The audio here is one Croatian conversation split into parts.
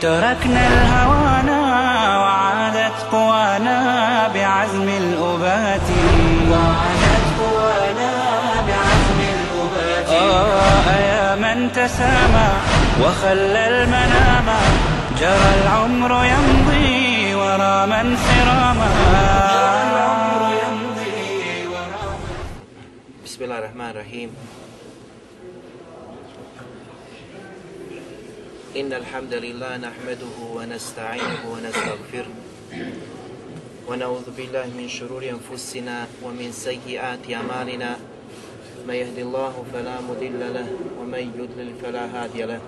تركنا الهوانا وعادت قوانا بعزم الأبات. وعادت قوانا بعزم الأبات. آه يا من تسامى وخلى المنام. جرى العمر يمضي ورا من سراما. جرى العمر يمضي ورا بسم الله الرحمن الرحيم. إن الحمد لله نحمده ونستعينه ونستغفره ونعوذ بالله من شرور أنفسنا ومن سيئات أعمالنا. من يهد الله فلا مضل له ومن يضلل فلا هادي له.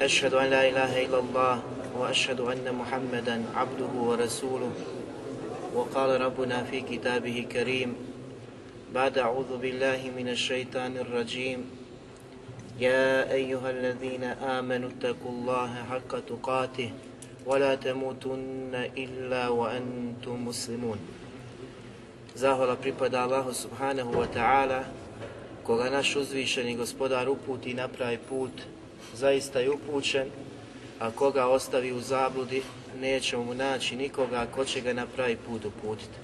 أشهد أن لا إله إلا الله وأشهد أن محمدا عبده ورسوله. وقال ربنا في كتابه الكريم بعد أعوذ بالله من الشيطان الرجيم. يا أيها الذين آمنوا اتقوا الله حق تقاته ولا تموتن إلا وأنتم مسلمون Zahvala pripada Allahu subhanahu wa ta'ala, koga naš uzvišeni gospodar uputi na pravi put, zaista je upućen, a koga ostavi u zabludi, nećemo mu naći nikoga ko će ga na pravi put uputiti.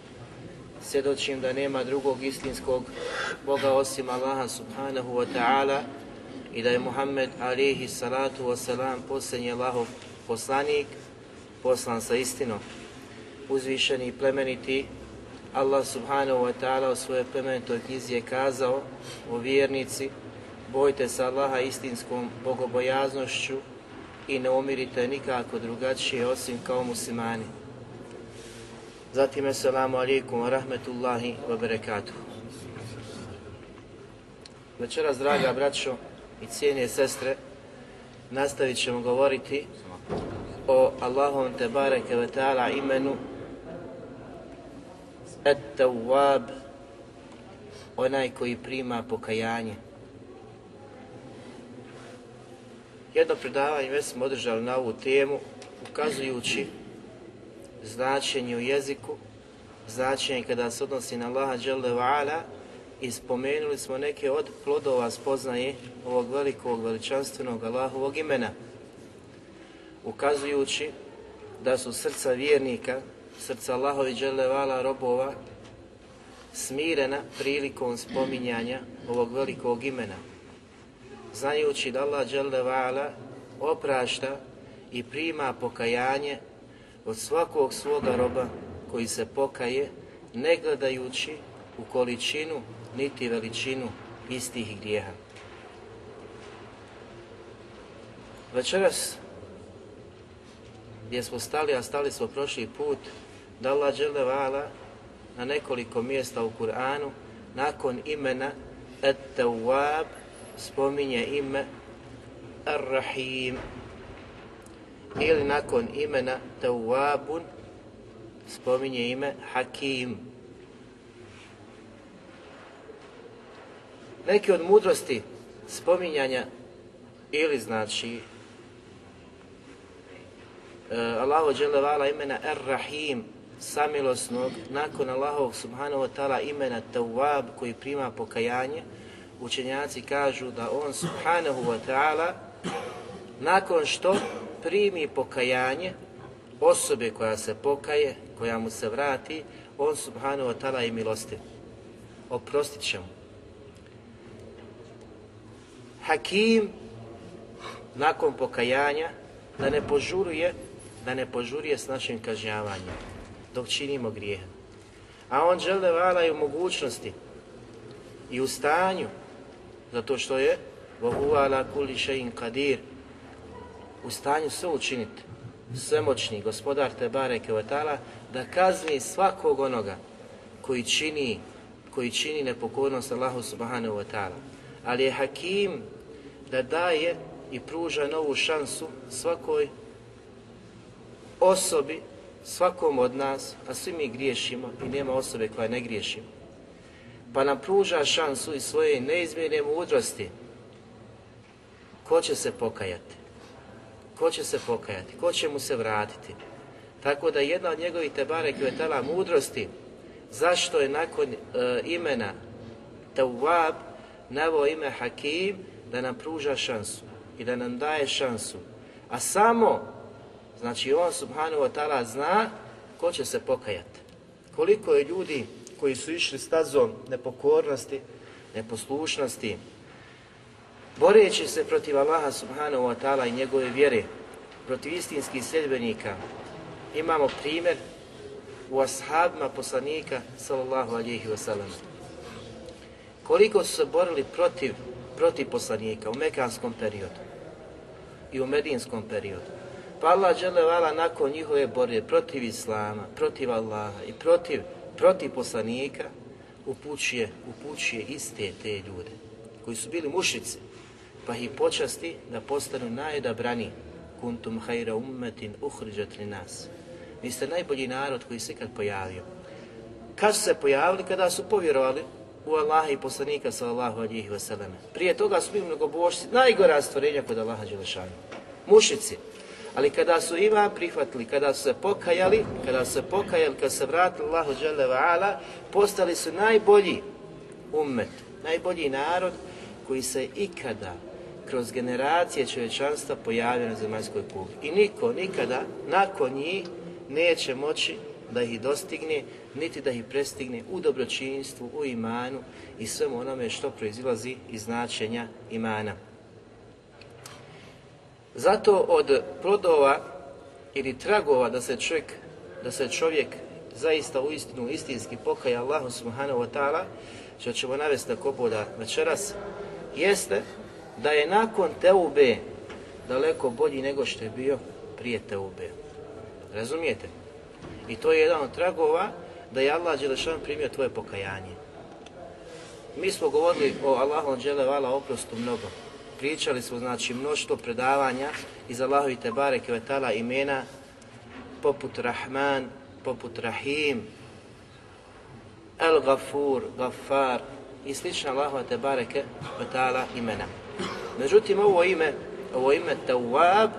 Svjedočim da nema drugog istinskog Boga osim Allaha subhanahu wa ta'ala i da je Muhammed alihi salatu wasalam posljednji Allahov poslanik, poslan sa istinom. Uzvišeni i plemeniti Allah subhanahu wa ta'ala u svojoj plemenitoj knjizi je kazao o vjernici bojte se Allaha istinskom bogobojaznošću i ne umirite nikako drugačije osim kao muslimani. Zatim, assalamu alaikum wa rahmetullahi wa barakatuhu. Večeras, draga braćo i cijene sestre, nastavit ćemo govoriti o Allahom te bareke ve ta'ala imenu Et-Tawwab, onaj koji prima pokajanje. Jedno predavanje već smo održali na ovu temu, ukazujući značenje u jeziku, značenje kada se odnosi na Allaha wa'ala i spomenuli smo neke od plodova spoznaje ovog velikog veličanstvenog Allahovog imena, ukazujući da su srca vjernika, srca Allahovi wa'ala robova, smirena prilikom spominjanja ovog velikog imena, znajući da Allah wa'ala oprašta i prima pokajanje od svakog svoga roba koji se pokaje, ne gledajući u količinu niti veličinu istih grijeha. Večeras gdje smo stali, a stali smo prošli put, da Allah wa'ala na nekoliko mjesta u Kur'anu nakon imena At-Tawwab spominje ime Ar-Rahim ili nakon imena Tawwabun spominje ime Hakim. Neki od mudrosti spominjanja ili znači uh, Allahu dželevala imena Ar-Rahim samilosnog nakon Allahovog subhanahu wa ta'ala imena Tawwab koji prima pokajanje učenjaci kažu da on subhanahu wa ta'ala nakon što primi pokajanje osobe koja se pokaje, koja mu se vrati, on subhanahu wa ta'ala je milostiv. Oprostit će mu hakim nakon pokajanja da ne požuruje, da ne požuruje s našim kažnjavanjem dok činimo grijeh. A on žele vala i u mogućnosti i u stanju, zato što je vohuvala kuli šein kadir, u stanju sve učiniti, svemoćni gospodar te bareke Kevetala, da kazni svakog onoga koji čini, koji čini nepokornost Allahu subhanahu wa ta'ala. Ali je hakim da daje i pruža novu šansu svakoj osobi, svakom od nas, a svi mi griješimo i nema osobe koja ne griješi. Pa nam pruža šansu i svoje neizmjerne mudrosti. Ko će se pokajati? Ko će se pokajati? Ko će mu se vratiti? Tako da jedna od njegovih tebare kvetala mudrosti, zašto je nakon e, imena Tawwab navao ime Hakim, da nam pruža šansu i da nam daje šansu. A samo, znači on subhanahu wa ta'ala zna ko će se pokajati. Koliko je ljudi koji su išli stazom nepokornosti, neposlušnosti, boreći se protiv Allaha subhanahu wa ta'ala i njegove vjere, protiv istinskih sljedbenika, imamo primjer u ashabima poslanika sallallahu alihi wasallam. Koliko su se borili protiv, protiv poslanika u mekanskom periodu i u medinskom periodu. Pa Allah vala nakon njihove borbe protiv Islama, protiv Allaha i protiv, protiv poslanika upućuje, upućuje iste te ljude koji su bili mušici, pa ih počasti da postanu najodabrani kuntum hajra ummetin uhriđat li nas. Vi ste najbolji narod koji se ikad pojavio. Kad su se pojavili? Kada su povjerovali u Allaha i poslanika sallallahu alihi wasallam. Prije toga su bili mnogobošci, najgora stvorenja kod Allaha Đelešanu. Mušici. Ali kada su ima prihvatili, kada su se pokajali, kada su se pokajali, kada se vratili Allahu Ala, postali su najbolji ummet, najbolji narod koji se ikada kroz generacije čovječanstva pojavio na zemaljskoj kugli. I niko nikada nakon njih neće moći da ih dostigne, niti da ih prestigne u dobročinstvu, u imanu i svemu onome što proizilazi iz značenja imana. Zato od plodova ili tragova da se čovjek, da se čovjek zaista u istinu istinski pokaja Allahu subhanahu wa ta'ala, što ćemo navesti boda večeras, jeste da je nakon teube daleko bolji nego što je bio prije teube. Razumijete? I to je jedan od tragova da je Allah Đelešan primio tvoje pokajanje. Mi smo govorili o Allahom Đelevala oprostu mnogo. Pričali smo znači mnoštvo predavanja iz Allahovi Tebare Kvetala imena poput Rahman, poput Rahim, El Gafur, Gafar i slična Allahova Tebare Kvetala imena. Međutim, ovo ime, ovo ime Tawab,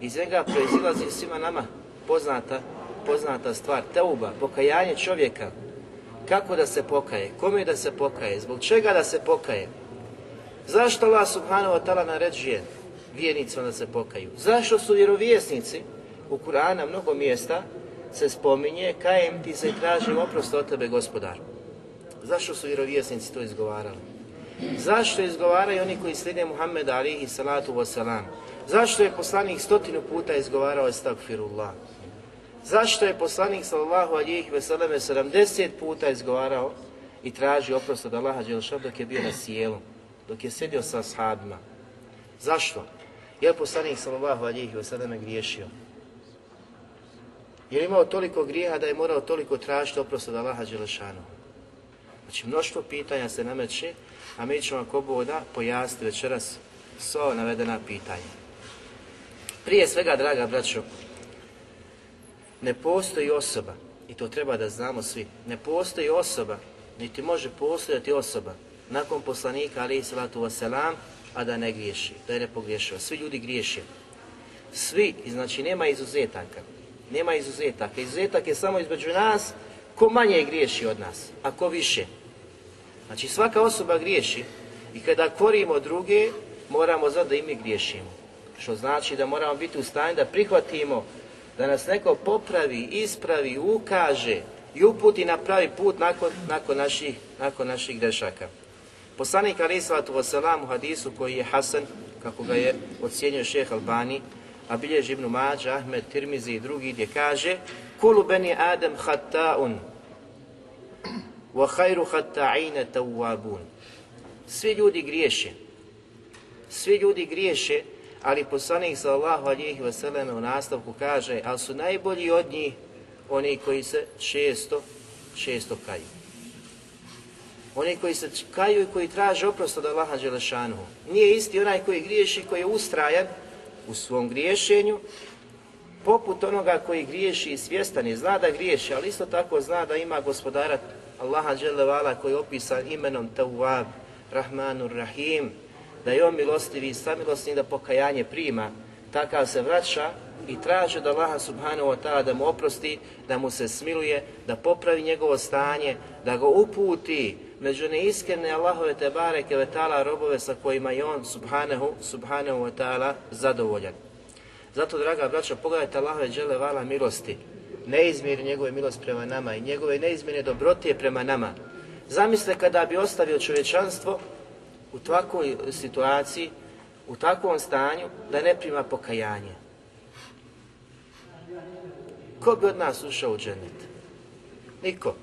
iz njega proizilazi svima nama poznata poznata stvar, teuba, pokajanje čovjeka. Kako da se pokaje? Kome da se pokaje? Zbog čega da se pokaje? Zašto Allah subhanahu wa ta'ala naređuje vjernicima da se pokaju? Zašto su vjerovjesnici u Kur'ana mnogo mjesta se spominje kajem ti se traži oprost od tebe gospodar? Zašto su vjerovjesnici to izgovarali? Zašto izgovaraju oni koji slijede Muhammeda alihi salatu wasalam? Zašto je poslanik stotinu puta izgovarao estagfirullah? Zašto je poslanik sallallahu alihi veseleme 70 puta izgovarao i tražio oprost od Allaha Đelšan dok je bio na sjelu, dok je sjedio sa ashabima? Zašto? Je poslanik sallallahu alihi veseleme griješio? Je imao toliko grijeha da je morao toliko tražiti oprost od Allaha Đelešanu? Znači, mnoštvo pitanja se nameće, a mi ćemo ako boda pojasniti večeras sva navedena pitanja. Prije svega, draga braćo, ne postoji osoba, i to treba da znamo svi, ne postoji osoba, niti može postojati osoba nakon poslanika ali salatu wasalam, a da ne griješi, da je ne pogriješio. Svi ljudi griješe. Svi, znači nema izuzetaka. Nema izuzetaka. Izuzetak je samo između nas ko manje griješi od nas, a ko više. Znači svaka osoba griješi i kada korimo druge, moramo znati da i mi griješimo. Što znači da moramo biti u stanju da prihvatimo da nas neko popravi, ispravi, ukaže i uputi na pravi put nakon, nakon, naših, nakon naših grešaka. Poslanik Ali Sallatu Wasalam u hadisu koji je Hasan, kako ga je ocijenio šeh Albani, a bilježi Ibn Mađa, Ahmed, Tirmizi i drugi gdje kaže Kulu beni Adem hatta'un wa hajru hatta'ine tawwabun. Svi ljudi griješe. Svi ljudi griješe, ali poslanik sallallahu alihi wasallam u nastavku kaže, ali su najbolji od njih oni koji se često, često kaju. Oni koji se kaju i koji traže oprost od Allaha Đelešanu. Nije isti onaj koji griješi, koji je ustrajan u svom griješenju, poput onoga koji griješi i svjestan je, zna da griješi, ali isto tako zna da ima gospodara Allaha dželevala koji je opisan imenom Tawwab, Rahmanur Rahim, da je on milostivi i samilosni da pokajanje prima, takav se vraća i traži da Allaha subhanahu wa ta'ala da mu oprosti, da mu se smiluje, da popravi njegovo stanje, da ga uputi među neiskrene Allahove te bareke ve ta'ala robove sa kojima je on subhanahu, subhanahu wa ta'ala zadovoljan. Zato, draga braća, pogledajte Allahove džele vala milosti, neizmjeri njegove milosti prema nama i njegove neizmjerne dobrotije prema nama. Zamisle kada bi ostavio čovječanstvo u takvoj situaciji, u takvom stanju, da ne prima pokajanje. Ko bi od nas ušao u džennet? Niko.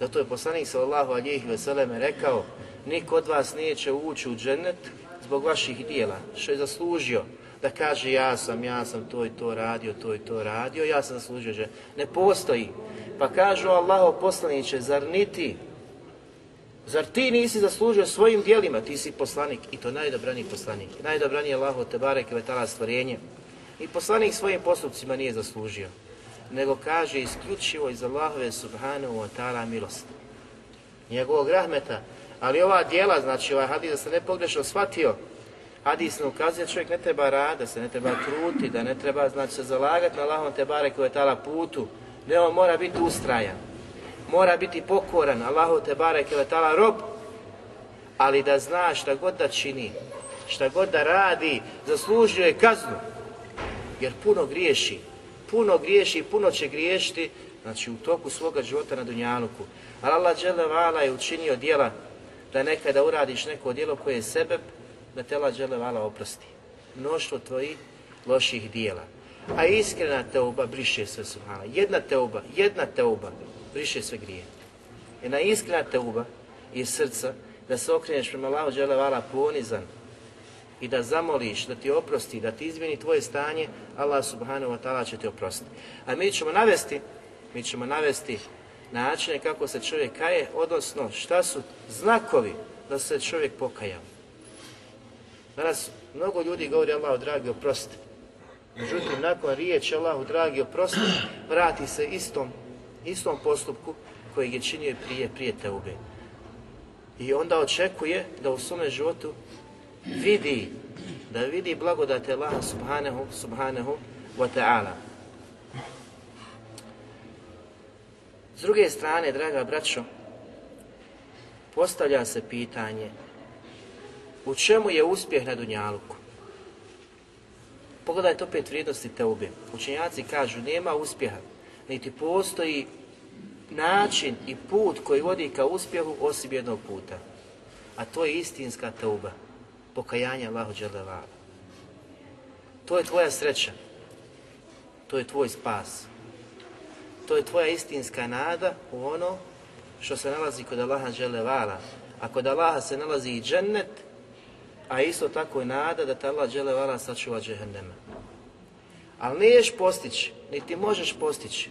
Zato je poslanik sallallahu alihi veseleme rekao, niko od vas neće ući u džennet zbog vaših dijela, što je zaslužio da kaže ja sam, ja sam to i to radio, to i to radio, ja sam zaslužio džennet. Ne postoji. Pa kažu Allaho poslaniće, zar niti Zar ti nisi zaslužio svojim dijelima, ti si poslanik i to najdobraniji poslanik. Najdobraniji je Allaho te barek i vetala stvorenje. I poslanik svojim postupcima nije zaslužio, nego kaže isključivo iz Allahove subhanahu wa ta'ala milost. Njegovog rahmeta, ali ova dijela, znači ovaj hadis da se ne pogrešno shvatio, hadis ne ukazuje da čovjek ne treba rada, da se ne treba truti, da ne treba znači se zalagati na Allahom te barek vetala putu, ne on mora biti ustrajan mora biti pokoran Allahu te bareke ve taala rob, ali da zna šta god da čini, šta god da radi, zaslužio je kaznu. Jer puno griješi, puno griješi i puno će griješiti, znači u toku svoga života na Dunjaluku. Ali Allah vala je učinio dijela da nekada uradiš neko djelo koje je sebe, da te Allah vala oprosti. Mnoštvo tvojih loših dijela. A iskrena teuba briše sve subhana. Jedna teuba, jedna teuba briše sve grije. Jedna iskrena teuba iz srca, da se okreneš prema Allahu vala ponizan i da zamoliš, da ti oprosti, da ti izmjeni tvoje stanje, Allah subhanahu wa ta'ala će ti oprostiti. A mi ćemo navesti, mi ćemo navesti načine kako se čovjek kaje, odnosno šta su znakovi da se čovjek pokajao. Danas mnogo ljudi govori Allah dragi oprosti. Međutim, nakon riječi Allahu dragi oprosti, vrati se istom istom postupku kojeg je činio prije, prije teube. I onda očekuje da u svome životu vidi, da vidi blagodate Allaha subhanahu, subhanahu wa ta'ala. S druge strane, draga braćo, postavlja se pitanje u čemu je uspjeh na Dunjaluku? Pogledajte opet vrijednosti teube. Učenjaci kažu nema uspjeha niti postoji način i put koji vodi ka uspjehu osim jednog puta. A to je istinska teuba, pokajanje Allahu Đelevala. To je tvoja sreća, to je tvoj spas, to je tvoja istinska nada u ono što se nalazi kod Allaha Đelevala. A kod Allaha se nalazi i džennet, a isto tako i nada da te Allah Đelevala sačuva džehennema. Ali niješ postići, niti možeš postići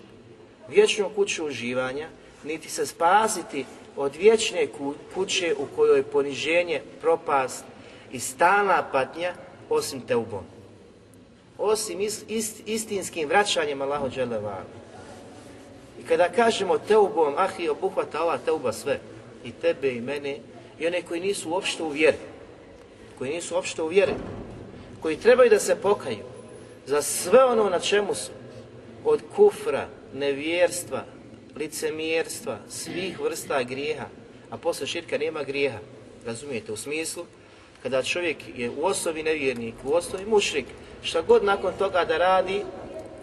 vječnu kuću uživanja, niti se spasiti od vječne kuće u kojoj je poniženje, propast i stalna patnja, osim teubom. Osim istinskim vraćanjem Allahu Đelevalu. I kada kažemo teubom, ah i obuhvata ova teuba sve, i tebe i mene, i one koji nisu uopšte u vjeri, koji nisu uopšte u vjeri, koji trebaju da se pokaju za sve ono na čemu su, od kufra, nevjerstva, licemjerstva, svih vrsta grijeha, a posle širka nema grijeha. Razumijete, u smislu, kada čovjek je u osobi nevjernik, u osobi mušrik, šta god nakon toga da radi,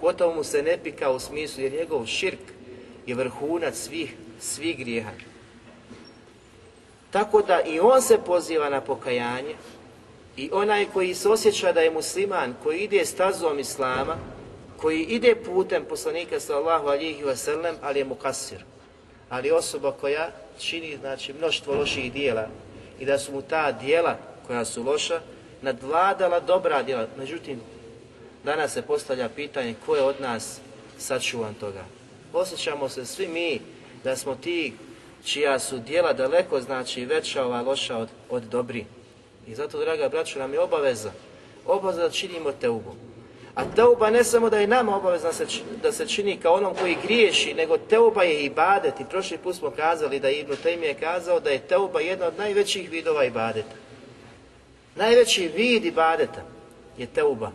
gotovo mu se ne pika u smislu, jer njegov širk je vrhunac svih, svih grijeha. Tako da i on se poziva na pokajanje i onaj koji se osjeća da je musliman, koji ide stazom Islama, koji ide putem poslanika sallahu alihi wasallam, ali je mu kasir. Ali osoba koja čini znači, mnoštvo loših dijela i da su mu ta dijela koja su loša nadvladala dobra djela. Međutim, danas se postavlja pitanje ko je od nas sačuvan toga. Osjećamo se svi mi da smo ti čija su dijela daleko znači veća ova loša od, od dobri. I zato, draga braćo, nam je obaveza, obaveza da činimo te ubom A teuba ne samo da je nama obavezna da se čini kao onom koji griješi, nego teuba je ibadet. I prošli put smo kazali da Ibn Taymi je kazao da je teuba jedna od najvećih vidova ibadeta. Najveći vid ibadeta je teuba.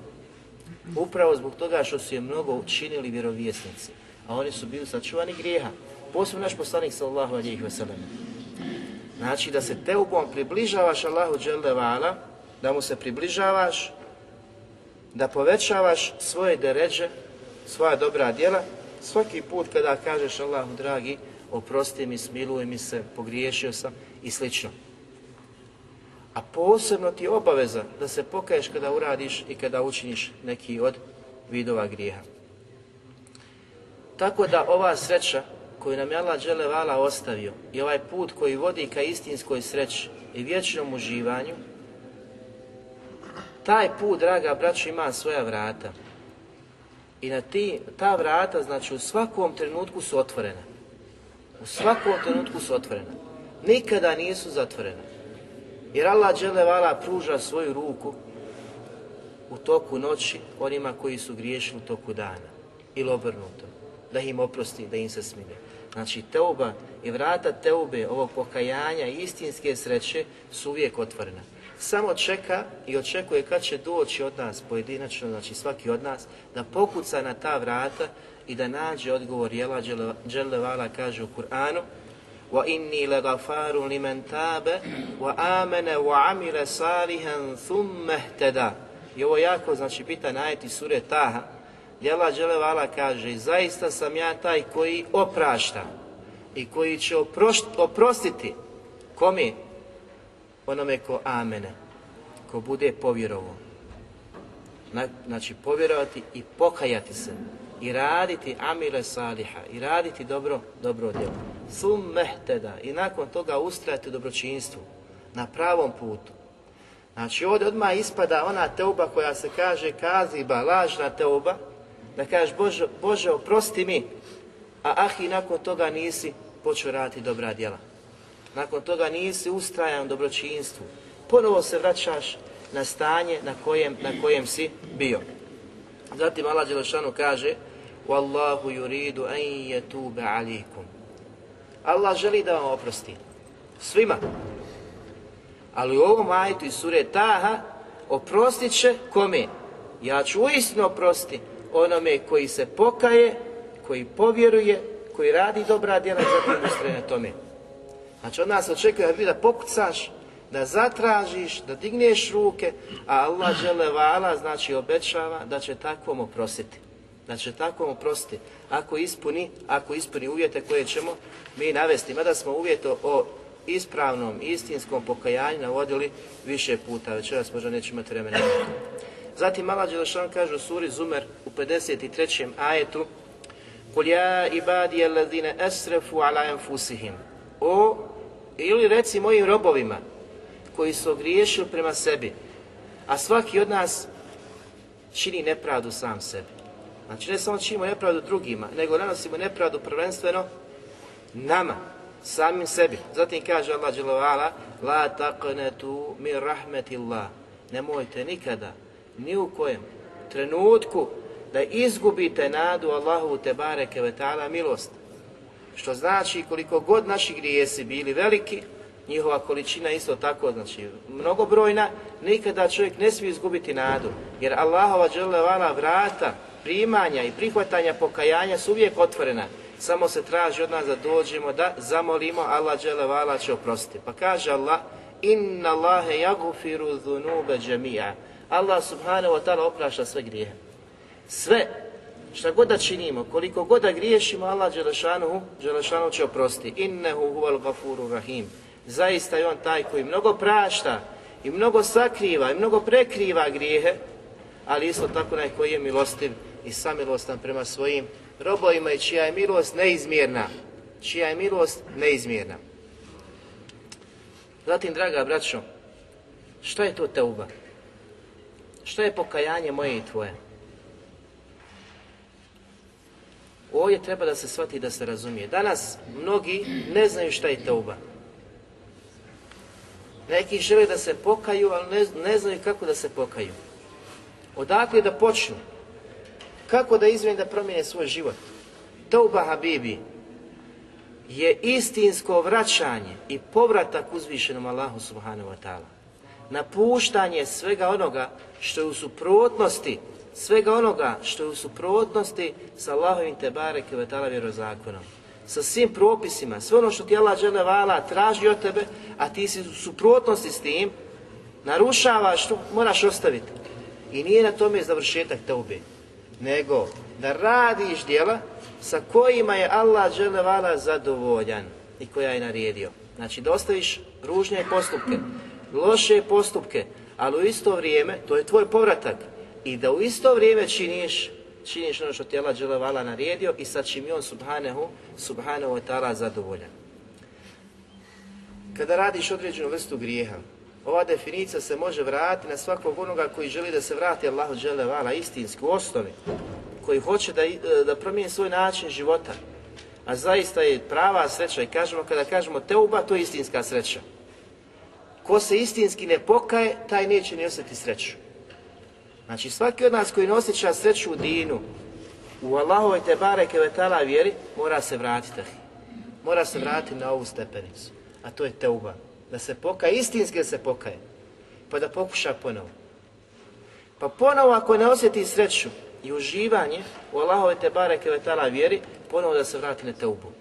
Upravo zbog toga što su je mnogo učinili vjerovjesnici, a oni su bili sačuvani grijeha. Posebno naš poslanik sallallahu alihi wasallam. Znači da se teubom približavaš Allahu dželle da mu se približavaš, da povećavaš svoje deređe, svoja dobra djela, svaki put kada kažeš Allahu dragi, oprosti mi, smiluj mi se, pogriješio sam i slično. A posebno ti je obaveza da se pokaješ kada uradiš i kada učiniš neki od vidova grijeha. Tako da ova sreća koju nam je Allah Đelevala ostavio i ovaj put koji vodi ka istinskoj sreći i vječnom uživanju, taj put, draga braćo, ima svoja vrata. I na ti, ta vrata, znači u svakom trenutku su otvorena. U svakom trenutku su otvorena. Nikada nisu zatvorena. Jer Allah Đelevala pruža svoju ruku u toku noći onima koji su griješili u toku dana. Ili obrnuto. Da im oprosti, da im se smije. Znači teuba i vrata teube, ovog pokajanja istinske sreće su uvijek otvorena Samo čeka i očekuje kad će doći od nas pojedinačno, znači svaki od nas, da pokuca na ta vrata i da nađe odgovor Jela Đelevala kaže u Kur'anu وَإِنِّي لَغَفَارٌ لِمَنْ تَابَ وَآمَنَ وَعَمِلَ صَالِحًا ثُمَّ اهْتَدَى I ovo jako, znači, bitan najeti sure Taha, Jela Đelevala kaže, zaista sam ja taj koji oprašta i koji će oprostiti kome? Onome ko amene, ko bude povjerovo. Znači, povjerovati i pokajati se i raditi amile saliha i raditi dobro, dobro djelo. Sum mehteda i nakon toga ustrajati u dobročinstvu na pravom putu. Znači ovdje odmah ispada ona teuba koja se kaže kaziba, lažna teuba, da kažeš Bože, Bože oprosti mi, a ahi nakon toga nisi počeo raditi dobra djela. Nakon toga nisi ustrajan u dobročinstvu. Ponovo se vraćaš na stanje na kojem, na kojem si bio. Zatim Allah Đelešanu kaže Wallahu yuridu an yatuba alikum. Allah želi da vam oprosti. Svima. Ali u ovom ajetu iz sure Taha oprostit će kome? Ja ću uistinu oprosti onome koji se pokaje, koji povjeruje, koji radi dobra djela zatim ustraje na tome. Znači od nas očekuje da pokucaš, da zatražiš, da digneš ruke, a Allah žele vala, znači obećava da će takvom oprostiti. Da će takvom oprostiti. Ako ispuni, ako ispuni uvjete koje ćemo mi navesti. Mada smo uvjeto o ispravnom, istinskom pokajanju navodili više puta. Večeras možda nećemo imati vremena. Zatim Allah Đelešan kaže u suri Zumer u 53. ajetu Kul ja ibadi alladine esrefu ala enfusihim. O, ili reci mojim robovima koji su ogriješili prema sebi, a svaki od nas čini nepravdu sam sebi. Znači ne samo činimo nepravdu drugima, nego nanosimo nepravdu prvenstveno nama, samim sebi. Zatim kaže Allah dželovala, la taqnetu min rahmetillah. Nemojte nikada ni u kojem trenutku da izgubite nadu Allahu te bareke ve milost. Što znači koliko god naši grijesi bili veliki, njihova količina isto tako, znači mnogobrojna, nikada čovjek ne smije izgubiti nadu. Jer Allahova dželevala vrata primanja i prihvatanja pokajanja su uvijek otvorena. Samo se traži od nas da dođemo da zamolimo Allah dželevala će oprostiti. Pa kaže Allah, inna Allahe jagufiru dhunube džemija. Allah subhanahu wa ta'ala oprašta sve grijehe. Sve, šta god da činimo, koliko god da griješimo, Allah Đelešanu, Đelešanu će oprostiti. Innehu huval gafuru rahim. Zaista je on taj koji mnogo prašta i mnogo sakriva i mnogo prekriva grijehe, ali isto tako onaj koji je milostiv i samilostan prema svojim robovima i čija je milost neizmjerna. Čija je milost neizmjerna. Zatim, draga braćo, šta je to teuba? Što je pokajanje moje i tvoje? Ovdje treba da se shvati da se razumije. Danas mnogi ne znaju šta je teuba. Neki žele da se pokaju, ali ne, ne znaju kako da se pokaju. Odakle da počnu? Kako da izmijeni da promijene svoj život? Tauba Habibi je istinsko vraćanje i povratak uzvišenom Allahu subhanahu wa ta'ala. Napuštanje svega onoga što je u suprotnosti, svega onoga što je u suprotnosti sa Allahovim te bareke ve ta'ala vjerozakonom. Sa svim propisima, sve ono što ti Allah žele vala traži od tebe, a ti si u suprotnosti s tim, narušavaš, to moraš ostaviti. I nije na tome završetak teube, nego da radiš djela sa kojima je Allah dželevala zadovoljan i koja je naredio. Znači da ostaviš ružne postupke, loše postupke, ali u isto vrijeme, to je tvoj povratak, i da u isto vrijeme činiš, činiš ono što ti je Allah dželevala naredio i sa čim je on subhanahu, subhanahu wa ta'ala zadovoljan. Kada radiš određenu vrstu grijeha, ova definicija se može vratiti na svakog onoga koji želi da se vrati Allahu dželevala istinski u osnovi, koji hoće da, da promijeni svoj način života. A zaista je prava sreća i kažemo kada kažemo teuba, to je istinska sreća. Ko se istinski ne pokaje, taj neće ni osjeti sreću. Znači svaki od nas koji ne osjeća sreću u dinu, u Allahovoj te bareke vetala vjeri, mora se vratiti. Mora se vratiti na ovu stepenicu. A to je teuba. Da se pokaje, istinski se pokaje. Pa da pokuša ponovo. Pa ponovo ako ne osjeti sreću, i uživanje u Allahove te bareke vetala vjeri, ponovo da se vrati na teubu.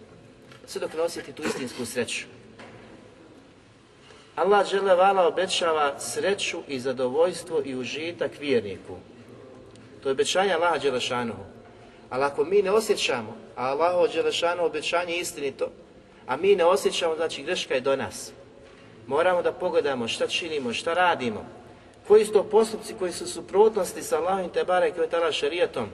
Sve dok ne osjeti tu istinsku sreću. Allah žele vala obećava sreću i zadovoljstvo i užitak vjerniku. To je obećanje Allaha Đelešanuhu. Ali ako mi ne osjećamo, a Allahovo Đelešanuhu obećanje je istinito, a mi ne osjećamo, znači greška je do nas. Moramo da pogledamo šta činimo, šta radimo, koji su to postupci koji su suprotnosti sa Allahom te barek i tala šarijatom,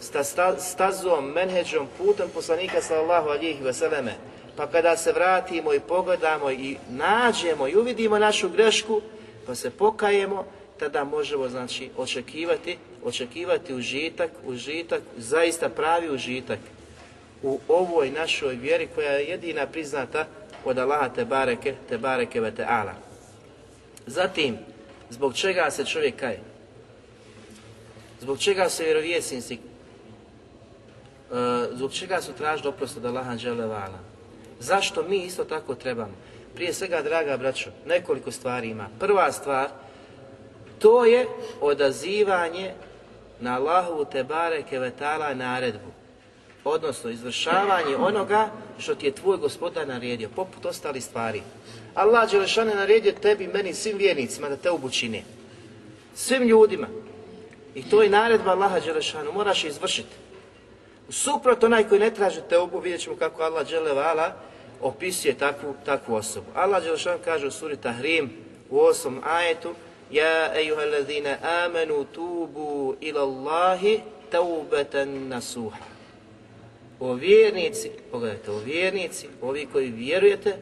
sta stazom, menheđom, putem poslanika sallallahu alihi vseleme, pa kada se vratimo i pogledamo i nađemo i uvidimo našu grešku, pa se pokajemo, tada možemo znači očekivati, očekivati užitak, užitak, zaista pravi užitak u ovoj našoj vjeri koja je jedina priznata od Allaha te bareke, te bareke ve ala. Zatim, Zbog čega se čovjek kaje? Zbog čega se vjerovjesnici, uh, zbog čega su tražili oprost od Allaha vala? Zašto mi isto tako trebamo? Prije svega, draga braćo, nekoliko stvari ima. Prva stvar, to je odazivanje na Allahovu Tebare Kevetala naredbu. Odnosno, izvršavanje onoga što ti je tvoj gospodar naredio, poput ostalih stvari. Allah je naredio tebi, meni, svim vjernicima da te obučine. Svim ljudima. I to je naredba Allaha Đelešanu, moraš izvršiti. Suprot onaj koji ne traži te obu, vidjet ćemo kako Allah Đelevala opisuje takvu, takvu osobu. Allah Đelešan kaže u suri Tahrim u osam ajetu Ja ejuhallazina amanu tubu ila Allahi taubatan nasuha. O vjernici, pogledajte, o vjernici, ovi koji vjerujete,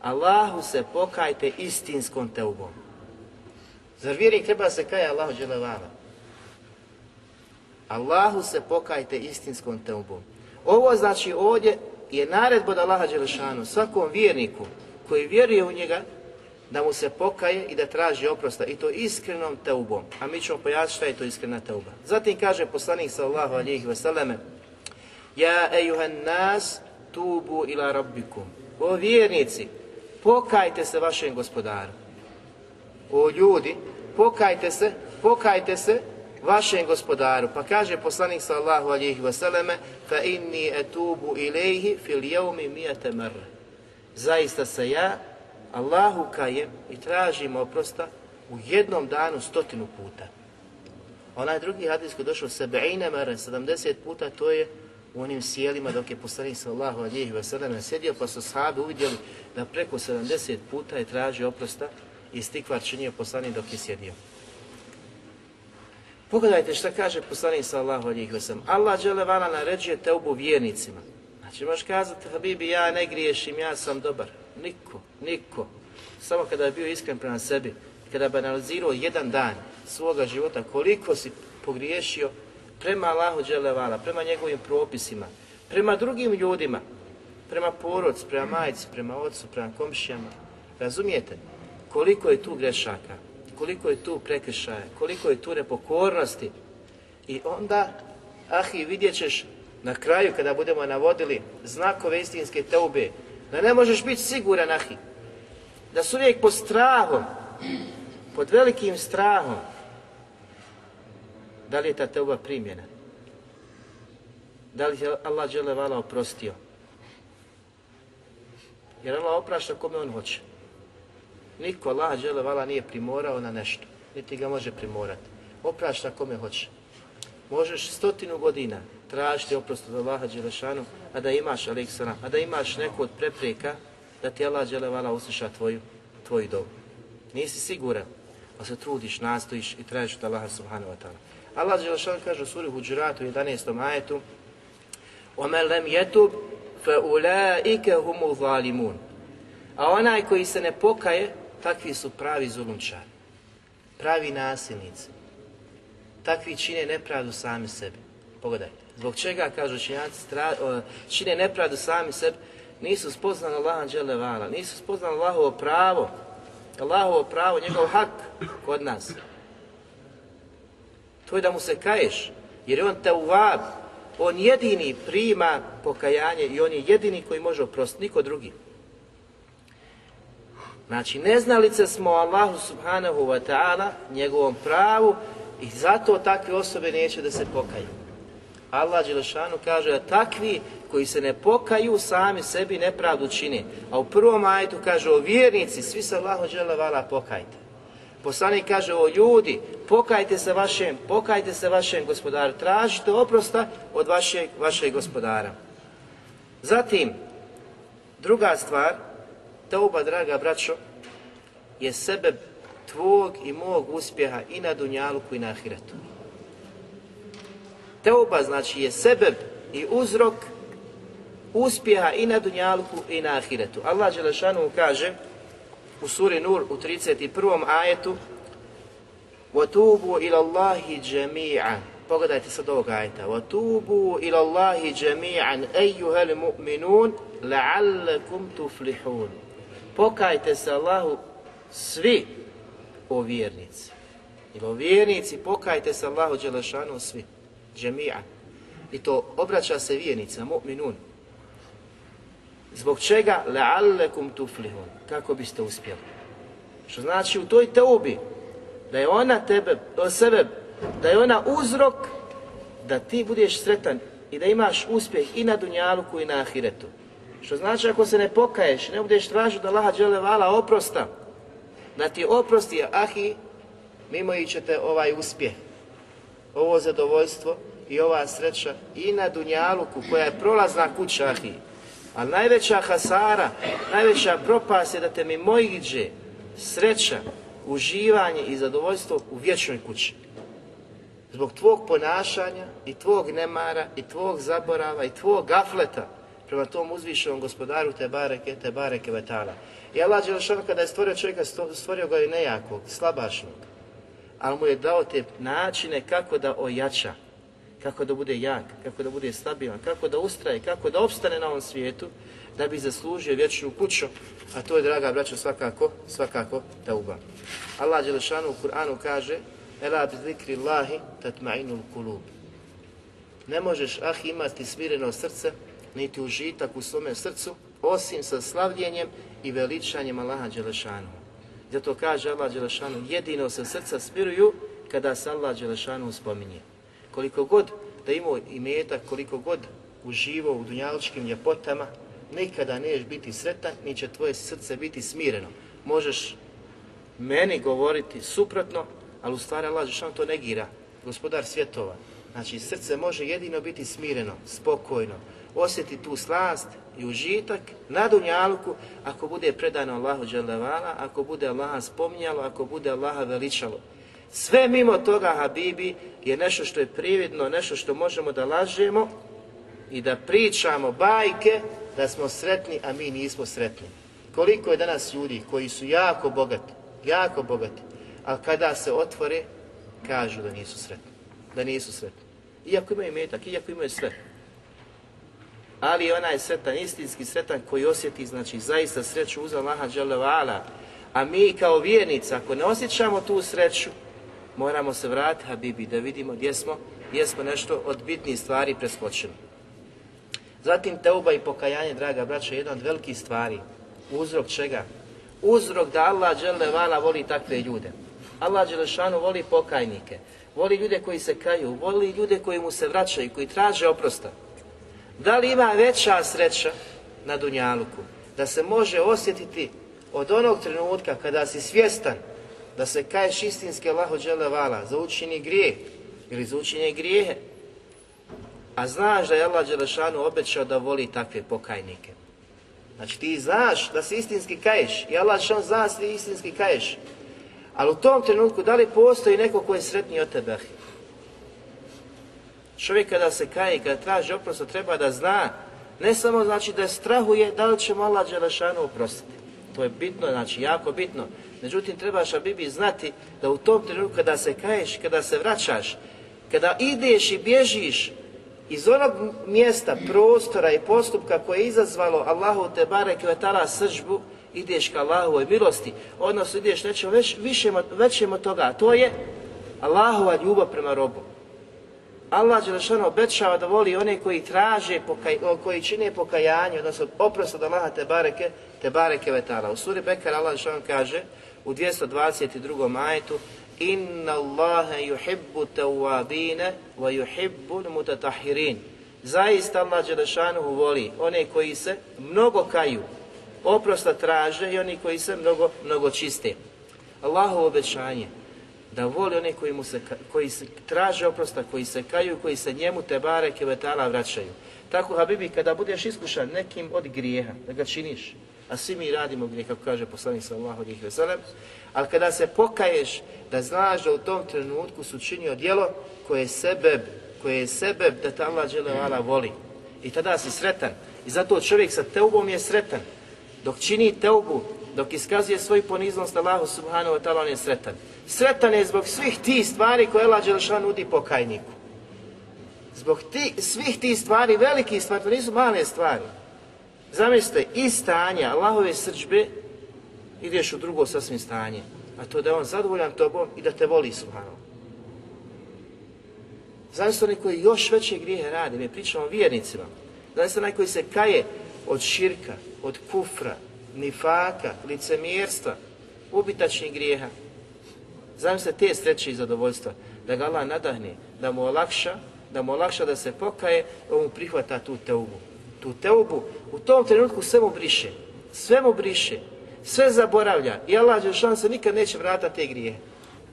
Allahu se pokajte istinskom teubom. Zar vjernik treba se kaja Allahu dželevala? Allahu se pokajte istinskom teubom. Ovo znači ovdje je naredba od Allaha Đelešanu svakom vjerniku koji vjeruje u njega da mu se pokaje i da traži oprosta i to iskrenom teubom. A mi ćemo pojasniti šta je to iskrena teuba. Zatim kaže poslanik sallahu alihi vseleme Ja ejuhan nas tubu ila rabbikum. O vjernici, pokajte se vašem gospodaru. O ljudi, pokajte se, pokajte se vašem gospodaru. Pa kaže poslanik sallahu alihi vseleme fa inni etubu ilaihi fil jevmi mijete mrre. Zaista se ja Allahu kajem i tražim oprosta u jednom danu stotinu puta. Onaj drugi hadis koji došao sebeine mare, 70 puta, to je u onim sjelima dok je poslanik sallahu alihi wasallam sjedio pa su sahabi uvidjeli da preko 70 puta je tražio oprosta i stikvar činio poslanik dok je sjedio. Pogledajte šta kaže poslanik sallahu alihi wasallam. Allah dželevala naređuje teubu vjernicima. Znači možeš kazati, Habibi, ja ne griješim, ja sam dobar. Niko, niko. Samo kada je bio iskren prema sebi, kada bi analizirao jedan dan svoga života, koliko si pogriješio, prema Allahu Đelevala, prema njegovim propisima, prema drugim ljudima, prema porodcu, prema majci, prema ocu, prema komšijama. Razumijete? Koliko je tu grešaka, koliko je tu prekršaja, koliko je tu nepokornosti. I onda Ahi, vidjet ćeš na kraju kada budemo navodili znakove istinske teube, da ne možeš biti siguran, ahi, da su uvijek pod strahom, pod velikim strahom, da li je ta teuba primjena? Da li je Allah vala oprostio? Jer Allah oprašta kome on hoće. Niko Allah vala nije primorao na nešto, niti ga može primorati. Oprašta kome hoće. Možeš stotinu godina tražiti oprost od Allaha Đelešanu, a da imaš, Aleksana, a da imaš neku od prepreka da ti Allah vala usliša tvoju, tvoju dobu. Nisi siguran, ali se trudiš, nastojiš i tražiš od Allaha Subhanahu wa ta'ala. Allah Đelešan kaže u suri Huđuratu u 11. ajetu وَمَنْ لَمْ يَتُبْ فَأُولَٰئِكَ هُمُ ظَالِمُونَ A onaj koji se ne pokaje, takvi su pravi zulumčari, pravi nasilnici. Takvi čine nepravdu sami sebi. Pogledajte. Zbog čega, kažu činjaci, čine nepravdu sami sebi, nisu spoznali Allaha dželevala, nisu spoznali Allahovo pravo, Allahovo pravo, njegov hak kod nas. To je da mu se kaješ, jer je on te uvab, on jedini prima pokajanje i on je jedini koji može oprostiti, niko drugi. Znači, neznalice smo Allahu subhanahu wa ta'ala, njegovom pravu i zato takve osobe neće da se pokaju. Allah Đelešanu kaže da takvi koji se ne pokaju sami sebi nepravdu čini. A u prvom ajtu kaže o vjernici, svi se Allahu Đelevala pokajte. Poslanik kaže o ljudi, pokajte se vašem, pokajte se vašem gospodaru, tražite oprosta od vašeg, vašeg gospodara. Zatim, druga stvar, Teuba, draga braćo, je sebe tvog i mog uspjeha i na Dunjaluku i na Ahiretu. Teuba znači je sebe i uzrok uspjeha i na Dunjaluku i na Ahiretu. Allah Đelešanu kaže u suri Nur u 31. ajetu وَتُوبُوا إِلَى اللَّهِ جَمِيعًا Pogledajte sad ovog ajeta. وَتُوبُوا إِلَى اللَّهِ جَمِيعًا أَيُّهَا الْمُؤْمِنُونَ لَعَلَّكُمْ تُفْلِحُونَ Pokajte se Allahu svi o vjernici. Ili o vjernici, pokajte se Allahu Đelešanu svi. Džemija. I to obraća se vjernicima, mu'minun. Zbog čega? Le'allekum tuflihun. Kako biste uspjeli? Što znači u toj teubi, da je ona tebe, o sebe, da je ona uzrok da ti budeš sretan i da imaš uspjeh i na Dunjaluku i na Ahiretu. Što znači ako se ne pokaješ, ne budeš tražiti da Laha vala oprosta, da ti oprosti, ahi, mimo i ovaj uspjeh, ovo zadovoljstvo i ova sreća i na Dunjaluku koja je prolazna kuća, ahi. Ali najveća hasara, najveća propast je da te mimo iđe sreća, uživanje i zadovoljstvo u vječnoj kući. Zbog tvog ponašanja i tvog nemara i tvog zaborava i tvog gafleta, prema tom uzvišenom gospodaru te bareke, te bareke vetala. I Allah Đelšan kada je stvorio čovjeka, stvorio ga i nejakog, slabašnog, ali mu je dao te načine kako da ojača, kako da bude jak, kako da bude stabilan, kako da ustraje, kako da opstane na ovom svijetu, da bi zaslužio vječnu kuću, a to je, draga braćo, svakako, svakako tauba. Allah Đelešanu u Kur'anu kaže Ela bi zikri Allahi tatma'inul kulub. Ne možeš ah imati smireno srce niti užitak u svome srcu, osim sa slavljenjem i veličanjem Allaha Đelešanu. Zato kaže Allah Đelešanu, jedino se srca smiruju kada se Allah Đelešanu spominje. Koliko god da imao imetak, koliko god uživo u dunjaličkim ljepotama, nikada nećeš biti sretan, ni će tvoje srce biti smireno. Možeš meni govoriti suprotno, ali u stvari Allah Đelešanu to negira, gospodar svjetova. Znači, srce može jedino biti smireno, spokojno, osjeti tu slast i užitak na dunjaluku ako bude predano Allahu dželevala, ako bude Allaha spominjalo, ako bude Allaha veličalo. Sve mimo toga, Habibi, je nešto što je prividno, nešto što možemo da lažemo i da pričamo bajke da smo sretni, a mi nismo sretni. Koliko je danas ljudi koji su jako bogati, jako bogati, a kada se otvore, kažu da nisu sretni. Da nisu sretni. Iako imaju metak, iako imaju sve ali onaj sretan, istinski sretan koji osjeti, znači zaista sreću uz Allaha dželevala, a mi kao vjernici, ako ne osjećamo tu sreću, moramo se vratiti, Habibi, da vidimo gdje smo jesmo nešto od bitnijih stvari preskočili. Zatim teuba i pokajanje, draga braća, je jedna od velikih stvari. Uzrok čega? Uzrok da Allah vala voli takve ljude. Allah Đelešanu voli pokajnike, voli ljude koji se kaju, voli ljude koji mu se vraćaju, koji traže oprosta. Da li ima veća sreća na Dunjaluku da se može osjetiti od onog trenutka kada si svjestan da se kaješ istinske Allahu vala za učini grijeh ili za učinje grijehe, a znaš da je Allah Đelešanu obećao da voli takve pokajnike. Znači ti znaš da se istinski kaješ i Allah Đelešanu zna da si istinski kaješ. Ali u tom trenutku da li postoji neko ko je sretniji od tebe? Čovjek kada se kaje, kada traži oprost, treba da zna, ne samo znači da strahuje da li će mu Allah Đelešanu oprostiti. To je bitno, znači jako bitno. Međutim, trebaš Bibi znati da u tom trenutku kada se kaješ, kada se vraćaš, kada ideš i bježiš iz onog mjesta, prostora i postupka koje je izazvalo Allahu te barek vetala sržbu, ideš ka Allahovoj milosti, odnosno ideš nečem već, većem od toga, a to je Allahova ljubav prema robu. Allah Đelešano obećava da voli one koji traže, koji čine pokajanje, odnosno oprost od Allaha te bareke, te bareke vetala. U suri Bekar Allah Đelešano kaže u 222. majetu Inna Allahe yuhibbu tawabine wa yuhibbu mutatahirin. Zaista Allah Đelešanu voli one koji se mnogo kaju, oprosta traže i oni koji se mnogo, mnogo čiste. Allahovo obećanje da voli one koji, mu se, koji se traže oprosta, koji se kaju, koji se njemu te bareke vetala vraćaju. Tako, Habibi, kada budeš iskušan nekim od grijeha, da ga činiš, a svi mi radimo grijeh, kako kaže poslanik sallahu alaihi veselem, ali kada se pokaješ, da znaš da u tom trenutku su činio djelo koje je sebe, koje je sebe da ta Allah voli. I tada si sretan. I zato čovjek sa teubom je sretan. Dok čini teubu, dok iskazuje svoju poniznost Allahu subhanahu wa ta'ala, on je sretan. Sretan je zbog svih tih stvari koje Allah Đelšan nudi pokajniku. Zbog ti, svih tih stvari, velikih stvari, to nisu male stvari. Zamislite, i stanja Allahove srđbe, ideš u drugo sasvim stanje. A to da je on zadovoljan tobom i da te voli subhanahu. Zamislite oni koji još veće grijehe rade, mi pričamo o vjernicima. Zamislite onaj koji se kaje od širka, od kufra, nifaka, licemjerstva, ubitačnih grijeha. Zamislite te sreće i zadovoljstva, da ga Allah nadahne, da mu olakša, da mu olakša da se pokaje, da mu prihvata tu teubu. Tu teubu u tom trenutku sve mu briše, sve mu briše, sve zaboravlja i Allah Đelšan se nikad neće vratati te grije.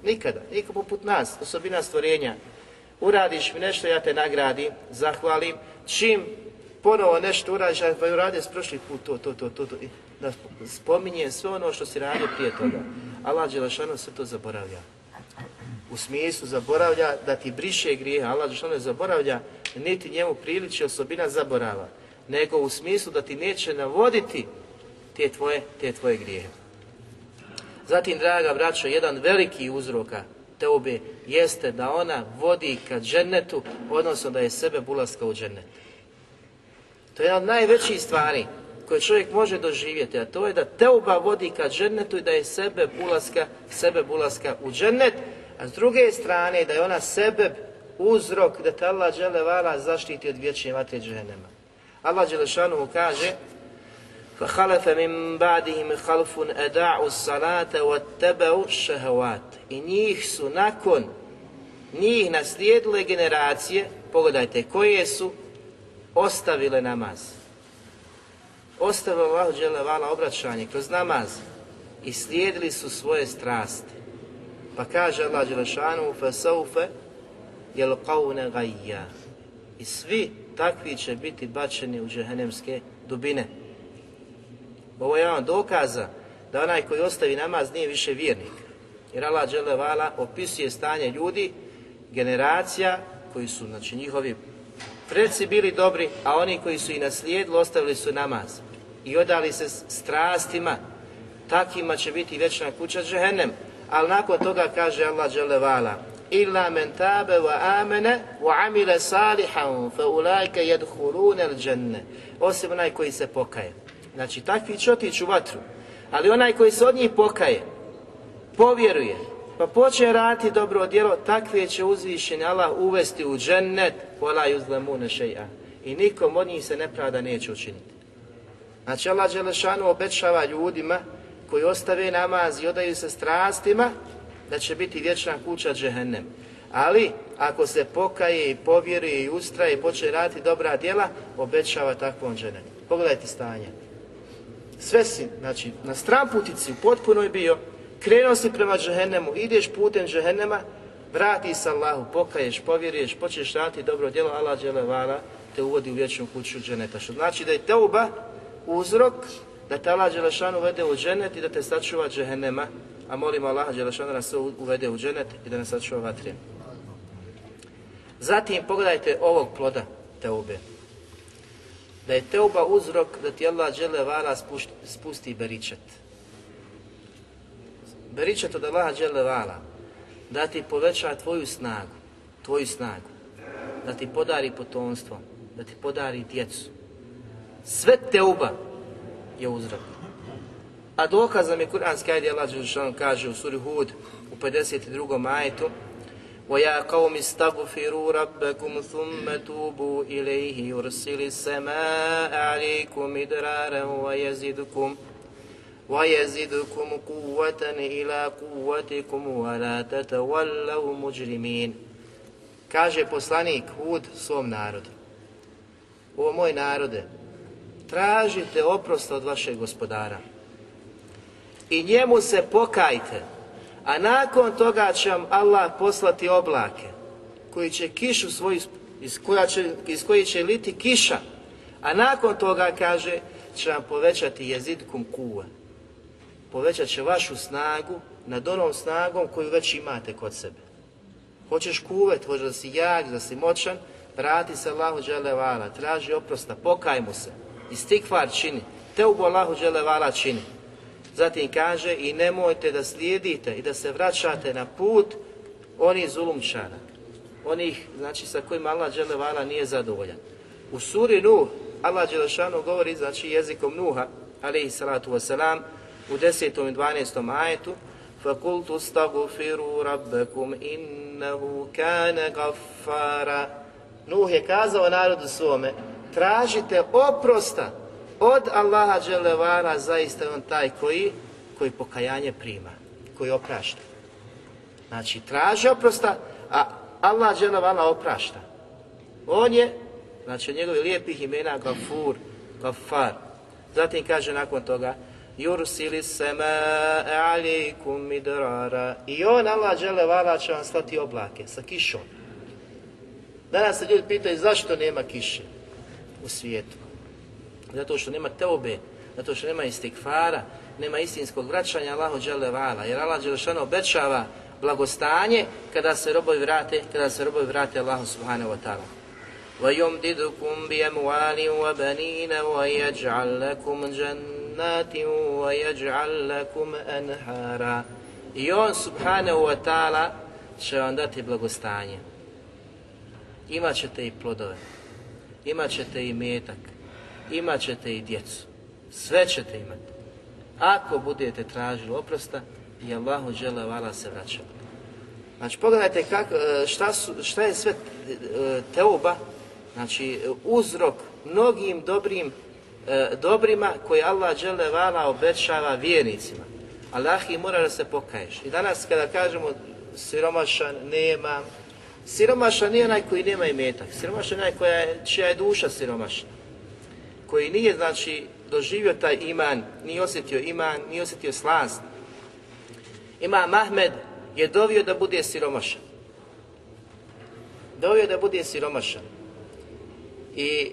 Nikada, nikad poput nas, osobina stvorenja. Uradiš mi nešto, ja te nagradim, zahvalim, čim ponovo nešto uradiš, pa uradio s prošli put to, to, to, to, to, da spominje sve ono što si radio prije toga. Allah Đelešanu sve to zaboravlja. U smislu zaboravlja da ti briše grije, Allah Đelešanu zaboravlja, niti njemu priliči osobina zaborava, nego u smislu da ti neće navoditi te tvoje, te tvoje grijehe. Zatim, draga braćo, jedan veliki uzroka teube jeste da ona vodi ka džennetu, odnosno da je sebe bulaska u džennet. To je jedna od najvećih stvari koje čovjek može doživjeti, a to je da teuba vodi ka džennetu i da je sebe bulaska, sebe bulaska u džennet, a s druge strane da je ona sebe uzrok da te Allah vala zaštiti od vječne vatre džehennema. Allah Đelešanu mu kaže فَخَلَفَ مِنْ بَعْدِهِمْ خَلْفٌ أَدَعُوا الصَّلَاةَ وَاتَّبَعُوا الشَّهَوَاتِ I njih su nakon njih naslijedile generacije, pogledajte, koje su ostavile namaz ostavili Allahu dželevala obraćanje kroz namaz i slijedili su svoje strasti. Pa kaže Allah dželešanu fasaufe jel gajja. I svi takvi će biti bačeni u džehennemske dubine. Ovo je jedan dokaza da onaj koji ostavi namaz nije više vjernik. Jer Allah dželevala opisuje stanje ljudi, generacija koji su znači njihovi preci bili dobri, a oni koji su i naslijedili ostavili su namaz i odali se strastima, takvima će biti večna kuća džehennem. Ali nakon toga kaže Allah dželevala, illa men tabe wa amene wa amile salihan fa ulajke jedhulune dženne. Osim onaj koji se pokaje. Znači takvi će otići u vatru. Ali onaj koji se od njih pokaje, povjeruje, pa počne raditi dobro djelo, takve će uzvišeni Allah uvesti u džennet, vola yuzlamune šeja. I nikom od njih se nepravda neće učiniti. Znači Allah Đelešanu obećava ljudima koji ostave namaz i odaju se strastima, da će biti vječna kuća džehennem. Ali, ako se pokaje i povjeruje i ustraje i počne raditi dobra djela, obećava takvom dženet. Pogledajte stanje. Sve si, znači, na stramputici potpuno je bio, krenuo si prema džehennemu, ideš putem džehennema, vrati se Allahu, pokaješ, povjeruješ, počneš raditi dobro djelo, Allah dželevala te uvodi u vječnu kuću dženeta. Što znači da je teuba uzrok da te Allah Đelešanu uvede u dženet i da te sačuva džehennema, a molimo Allah Đelešanu da sve uvede u dženet i da nas sačuva vatre. Zatim pogledajte ovog ploda teube. Da je teuba uzrok da ti Allah Đelevala spusti, spusti beričet. Beričet od Allaha Đelevala da ti poveća tvoju snagu, tvoju snagu, da ti podari potomstvo, da ti podari djecu. Sve teuba je uzrok. A dokaz nam je kuranski ajde Allah Đelešanu kaže u suri Hud u 52. majetu وَيَا قَوْمِ اسْتَغْفِرُوا رَبَّكُمْ ثُمَّ تُوبُوا إِلَيْهِ يُرْسِلِ السَّمَاءَ عَلَيْكُمْ مِدْرَارًا وَيَزِدْكُمْ وَيَزِدْكُمْ قُوَّةً إِلَى قُوَّتِكُمْ وَلَا تَتَوَلَّوْا مُجْرِمِينَ Kaže poslanik Hud svom narodu. O moj narode, tražite oprost od vašeg gospodara i njemu se pokajte, a nakon toga će vam Allah poslati oblake koji će kišu svoju, iz, koja će, iz će liti kiša, a nakon toga kaže će vam povećati jezidkum kuva. Povećat će vašu snagu nad onom snagom koju već imate kod sebe. Hoćeš kuvet, hoćeš da si jak, da si moćan, vrati se Allahu dželevala, traži oprosta, pokaj mu se, istikvar čini, te u Allahu dželevala čini. Zatim kaže i nemojte da slijedite i da se vraćate na put onih zulumčana, onih znači sa kojima Allah dželevala nije zadovoljan. U suri Nuh Allah dželešanu govori znači jezikom Nuha, alaihi salatu wasalam, u 10. i 12. ajetu فَقُلْتُ اسْتَغْفِرُوا رَبَّكُمْ إِنَّهُ كَانَ غَفَّارًا Nuh je kazao narodu svome, tražite oprosta od Allaha Đelevara, zaista je on taj koji, koji pokajanje prima, koji oprašta. Znači, traži oprosta, a Allah Đelevara oprašta. On je, znači, od njegovih lijepih imena Gafur, Gafar. Zatim kaže nakon toga, Yursili sema alikum midrara. I on, Allah Đelevara, će vam slati oblake sa kišom. Danas se ljudi pitaju zašto nema kiše u svijetu. Zato što nema teobe, zato što nema istikfara, nema istinskog vraćanja Allahu Đelevala. Jer Allah Đelešano obećava blagostanje kada se robovi vrate, kada se robovi vrate Allahu Subhanahu wa ta'ala. وَيُمْدِدُكُمْ بِيَمْوَالٍ وَبَنِينَ وَيَجْعَلْ لَكُمْ جَنَّاتٍ وَيَجْعَلْ لَكُمْ أَنْهَارًا I on Subhanahu wa ta'ala će vam dati blagostanje imat ćete i plodove, imat ćete i metak, imat ćete i djecu, sve ćete imati. Ako budete tražili oprosta i Allahu žele vala se vraća. Znači pogledajte kako, šta, su, šta je sve e, teoba, znači uzrok mnogim dobrim e, dobrima koje Allah žele vala obećava vjernicima. Allah i mora da se pokaješ. I danas kada kažemo siromašan, nemam, Siromašan nije onaj koji nema imetak, siromašan je onaj čija je duša siromašna. Koji nije, znači, doživio taj iman, nije osjetio iman, nije osjetio slast. Imam Ahmed je dovio da bude siromašan. Dovio da bude siromašan. I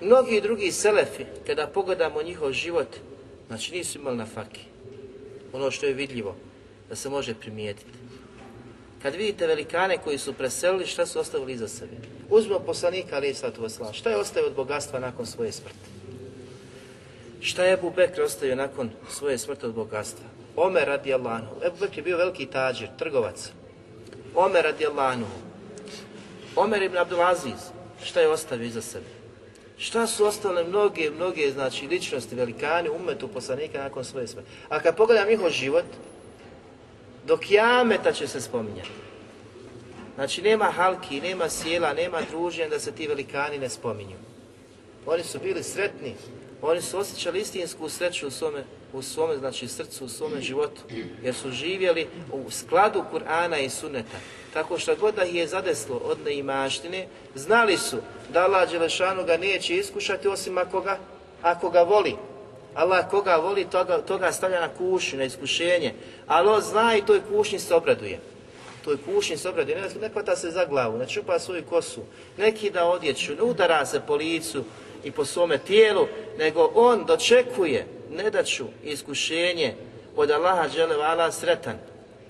mnogi drugi selefi, kada pogledamo njihov život, znači nisu imali na faki. Ono što je vidljivo, da se može primijetiti. Kad vidite velikane koji su preselili, šta su ostavili iza sebe? Uzmimo poslanika ali sallatu. Šta je ostavio od bogatstva nakon svoje smrti? Šta je Ebu Bekr ostavio nakon svoje smrti od bogatstva? Omer radi Allahu. Ebu Bekr je bio veliki tađir, trgovac. Omer radi Allahu. Omer ibn Abdulaziz. Šta je ostavio iza sebe? Šta su ostale mnoge, mnoge znači, ličnosti, velikani, umetu poslanika nakon svoje smrti? A kad pogledam njihov život, Do kijameta će se spominjati. Znači nema halki, nema sjela, nema druženja da se ti velikani ne spominju. Oni su bili sretni, oni su osjećali istinsku sreću u svome, u svome znači srcu, u svome životu, jer su živjeli u skladu Kur'ana i Sunneta. Tako što god da ih je zadeslo od neimaštine, znali su da Allah Đelešanu ga neće iskušati osim ako ga, ako ga voli. Allah koga voli, toga, toga stavlja na kušnju, na iskušenje. Ali on zna i toj kušnji se obraduje. Toj kušnji se obraduje. Ne, ne se za glavu, ne čupa svoju kosu, ne kida odjeću, ne udara se po licu i po svome tijelu, nego on dočekuje nedaću iskušenje od Allaha dželevala sretan.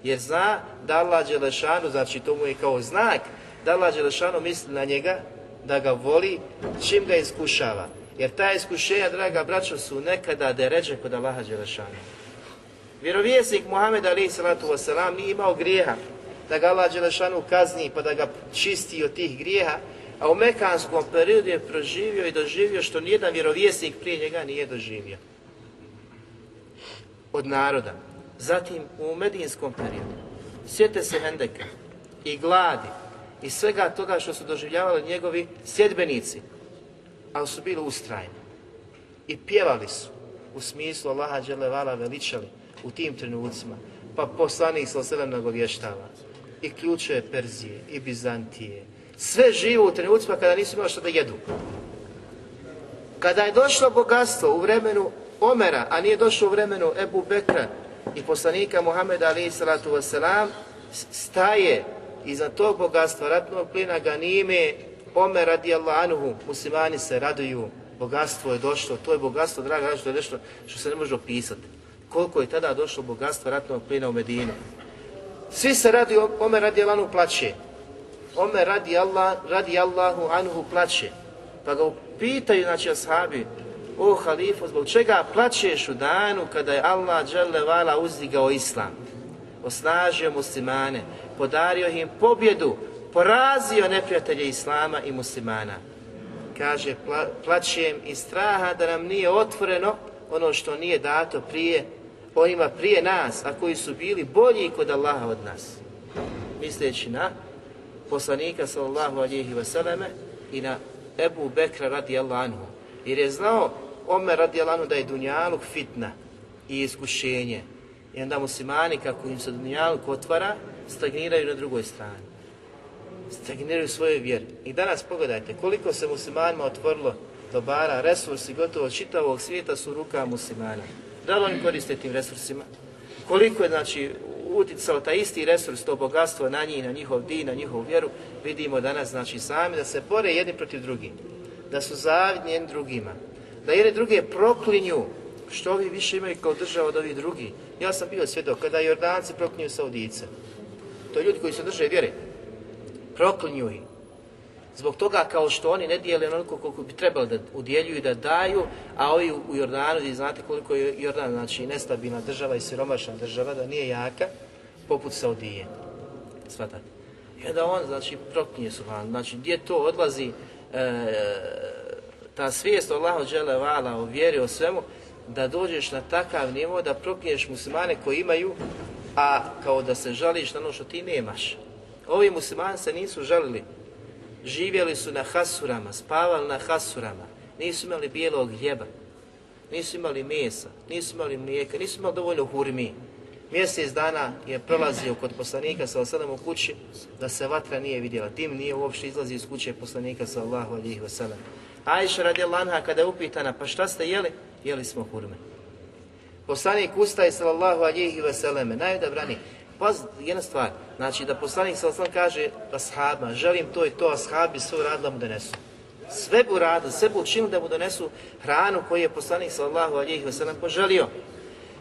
Jer zna da Allah Đelešanu, znači to mu je kao znak, da Allah Đelešanu misli na njega, da ga voli, čim ga iskušava. Jer ta iskušenja, draga braćo, su nekada deređe kod Allaha Đelešanu. Vjerovjesnik Muhammed Ali salatu wasalam nije imao grijeha da ga Allah Đelešanu kazni pa da ga čisti od tih grijeha, a u mekanskom periodu je proživio i doživio što nijedan vjerovjesnik prije njega nije doživio. Od naroda. Zatim u medijinskom periodu. Sjete se Hendeka i gladi i svega toga što su doživljavali njegovi sjedbenici, ali su bili ustrajni. I pjevali su u smislu Allaha dželevala veličali u tim trenucima. Pa poslanik sa selem nagovještava i ključe Perzije i Bizantije. Sve živo u trenucima kada nisu imali što da jedu. Kada je došlo bogatstvo u vremenu Omera, a nije došlo u vremenu Ebu Bekra i poslanika Muhameda alaih salatu wasalam, staje iza tog bogatstva ratnog plina ganime Omer radijallahu anhu, muslimani se raduju, bogatstvo je došlo, to je bogatstvo, draga, je nešto što se ne može opisati. Koliko je tada došlo bogatstvo ratnog plina u Medinu. Svi se radi, Omer radijallahu anhu plaće. Omer radi, Allah, radi anhu plaće. Pa ga pitaju, znači, ashabi, o halifu, zbog čega plaćeš u danu kada je Allah dželevala uzdigao islam, osnažio muslimane, podario im pobjedu, porazio neprijatelje islama i muslimana. Kaže, pla, plaćem iz straha da nam nije otvoreno ono što nije dato prije, onima prije nas, a koji su bili bolji kod Allaha od nas. Misleći na poslanika sallallahu alihi vseleme i na Ebu Bekra radijallahu anhu. Jer je znao Omer radijallahu anhu da je dunjaluk fitna i iskušenje. I onda muslimani, kako im se dunjaluk otvara, stagniraju na drugoj strani. Stagniraju svoje vjeri. I danas pogledajte koliko se muslimanima otvorilo dobara, resursi gotovo čitavog svijeta su u rukama muslimana. Da li oni koriste tim resursima? Koliko je znači uticao taj isti resurs, to bogatstvo na njih, na njihov din, na njihovu vjeru, vidimo danas znači sami da se bore jedni protiv drugih, da su zavidni jedni drugima, da jedni druge proklinju što ovi više imaju kao država od ovih drugih. Ja sam bio svjedok kada Jordanci proklinju Saudice. To je ljudi koji se drže vjere. Proklinju ih. Zbog toga kao što oni ne dijele onoliko koliko bi trebalo da udjeljuju i da daju, a ovi u Jordanu, vi znate koliko je Jordan, znači nestabilna država i siromašna država, da nije jaka, poput Saudije. Svatate. I onda on, znači, proklinje su. Znači, gdje to odlazi, e, ta svijest o Allahu džele vala, o vjeri, o svemu, da dođeš na takav nivo da proklinješ muslimane koji imaju, a kao da se žališ na ono što ti nemaš. Ovi muslimani se nisu žalili, živjeli su na hasurama, spavali na hasurama, nisu imali bijelog hljeba, nisu imali mesa, nisu imali mlijeka, nisu imali dovoljno hurmi. Mjesec dana je prolazio kod poslanika sa osadom u kući da se vatra nije vidjela. Tim nije uopšte izlazi iz kuće poslanika sa Allahu alihi wasallam. Ajša radi Lanha kada je upitana, pa šta ste jeli? Jeli smo hurme. Poslanik ustaje sallallahu alihi wasallam, najodabrani. Paz, jedna stvar, znači da poslanik sallallahu kaže ashabima, želim to i to, ashabi sve uradili mu donesu. Sve bu radili, sve bu učinili da mu donesu hranu koju je poslanik sallallahu alihi wasallam poželio.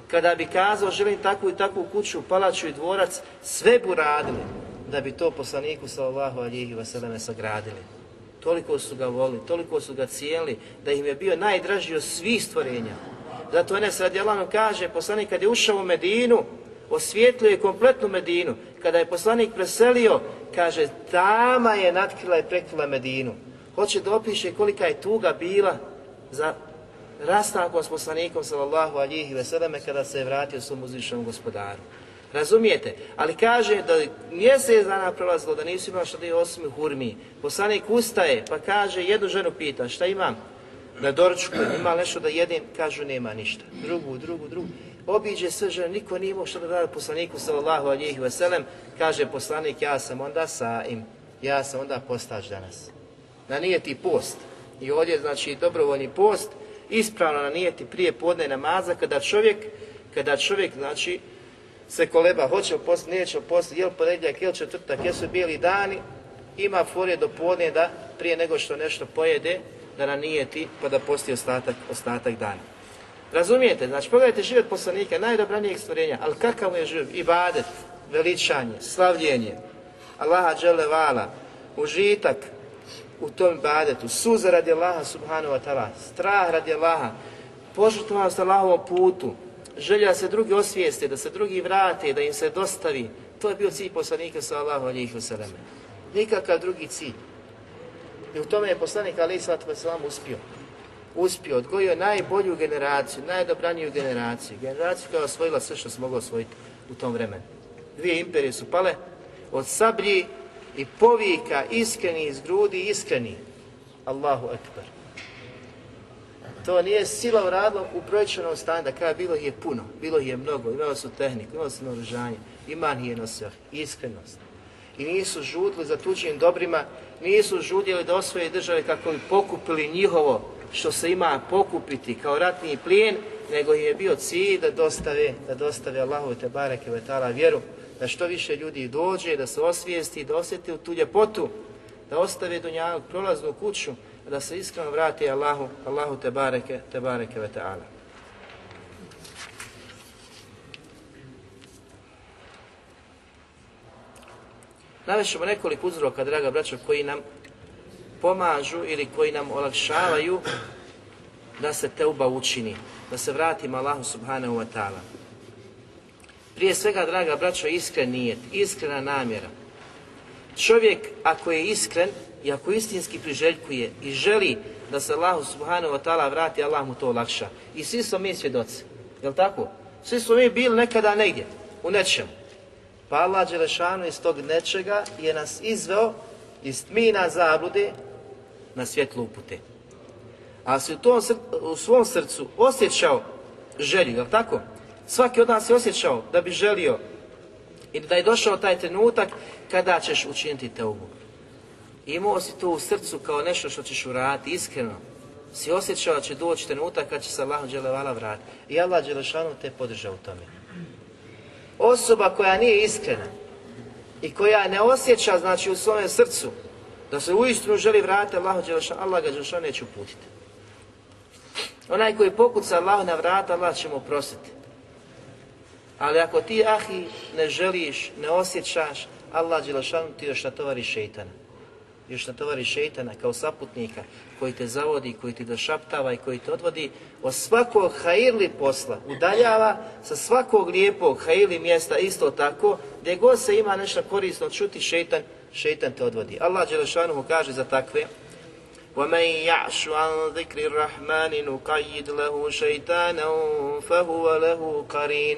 Kada bi kazao želim takvu i takvu kuću, palaču i dvorac, sve bu radili da bi to poslaniku sallallahu alihi wasallam sagradili. Toliko su ga volili, toliko su ga cijeli, da im je bio najdraži od svih stvorenja. Zato Enes radijallahu kaže, poslanik kad je ušao u Medinu, osvijetlio je kompletnu Medinu. Kada je poslanik preselio, kaže, tama je natkrila i prekrila Medinu. Hoće da opiše kolika je tuga bila za rastankom s poslanikom sallallahu alihi veseleme kada se je vratio svom uzvišenom gospodaru. Razumijete? Ali kaže da mjesec dana prolazilo, da nisu imali što da je osmi hurmi. Poslanik ustaje, pa kaže, jednu ženu pita, šta imam? Na doručku, ima nešto da jedem? Kažu, nema ništa. Drugu, drugu, drugu. Obiđe sve žene, niko nije imao što da radi poslaniku, sallallahu alihi veselem. Kaže poslanik, ja sam onda sa im, ja sam onda postač danas. Na nijeti post. I ovdje, znači, dobrovoljni post, ispravno na nijeti prije podne namaza, kada čovjek, kada čovjek, znači, se koleba, hoće post, neće post, jel ponedjeljak, jel četvrtak, jesu bijeli dani, ima forje do podne da prije nego što nešto pojede, da nanijeti pa da posti ostatak, ostatak dana. Razumijete? Znači, pogledajte život poslanika, najdobranijeg stvorenja, ali kakav mu je život? Ibadet, veličanje, slavljenje, Allaha dželevala, užitak u tom ibadetu, suza radi Allaha subhanahu wa ta'ala, strah radi Allaha, požrtvovanost Allahovom putu, želja da se drugi osvijeste, da se drugi vrate, da im se dostavi, to je bio cilj poslanika sallahu alihi wasallam. Nikakav drugi cilj. I u tome je poslanik Ali Sallatu Veselam uspio. Uspio, odgojio najbolju generaciju, najdobraniju generaciju. Generaciju koja je osvojila sve što se moglo osvojiti u tom vremenu. Dvije imperije su pale, od sablji i povika iskreni iz grudi, iskreni. Allahu Ekber. To nije sila uradila u brojčanom stanju, da kada bilo ih je puno, bilo ih je mnogo, imali su tehniku, imali su naoružanje, iman je nosio, iskrenost. I nisu žudili za tuđim dobrima, nisu žudjeli da osvoje države kako bi pokupili njihovo što se ima pokupiti kao ratni plijen, nego je bio cilj da dostave, da dostave Allahu te bareke vetala vjeru, da što više ljudi dođe, da se osvijesti, da osjeti u tu ljepotu, da ostave dunjavog prolaznu kuću, da se iskreno vrati Allahu, Allahu te bareke, te bareke ve ta'ala. Navešemo nekoliko uzroka, draga braćo, koji nam pomažu ili koji nam olakšavaju da se teuba učini, da se vratimo Allahu subhanahu wa ta'ala. Prije svega, draga braćo, iskren nijet, iskrena namjera. Čovjek, ako je iskren i ako istinski priželjkuje i želi da se Allahu subhanahu wa ta'ala vrati, Allah mu to olakša. I svi smo mi svjedoci, jel tako? Svi smo mi bili nekada negdje, u nečemu. Pa Allah Đelešanu iz tog nečega je nas izveo iz tmina zablude na svjetlu upute. A si u, tom, u svom srcu osjećao želju, jel tako? Svaki od nas je osjećao da bi želio i da je došao taj trenutak kada ćeš učiniti teubu. Imao si to u srcu kao nešto što ćeš uraditi, iskreno. Si osjećao da će doći trenutak kad će se Allah Đelevala vratiti. I Allah Đelešanu te podržao u tome. Osoba koja nije iskrena i koja ne osjeća, znači, u svojem srcu da se uistinu želi vratiti Allahu Đelešanu, Allah ga Đelešanu neće uputiti. Onaj koji pokuca Allah na vrata, Allah će mu oprostiti. Ali ako ti, ahi, ne želiš, ne osjećaš, Allah Đelešanu ti još natovari šeitana Još natovari šeitana kao saputnika koji te zavodi, koji ti došaptava i koji te odvodi od svakog hajirli posla. Udaljava sa svakog lijepog hajirli mjesta isto tako, gdje god se ima nešto korisno čuti šeitan, šeitan te odvodi. Allah Đelešanu mu kaže za takve وَمَنْ يَعْشُ عَنْ ذِكْرِ الرَّحْمَنِ نُقَيِّدْ لَهُ شَيْطَانًا فَهُوَ لَهُ قَرِينٌ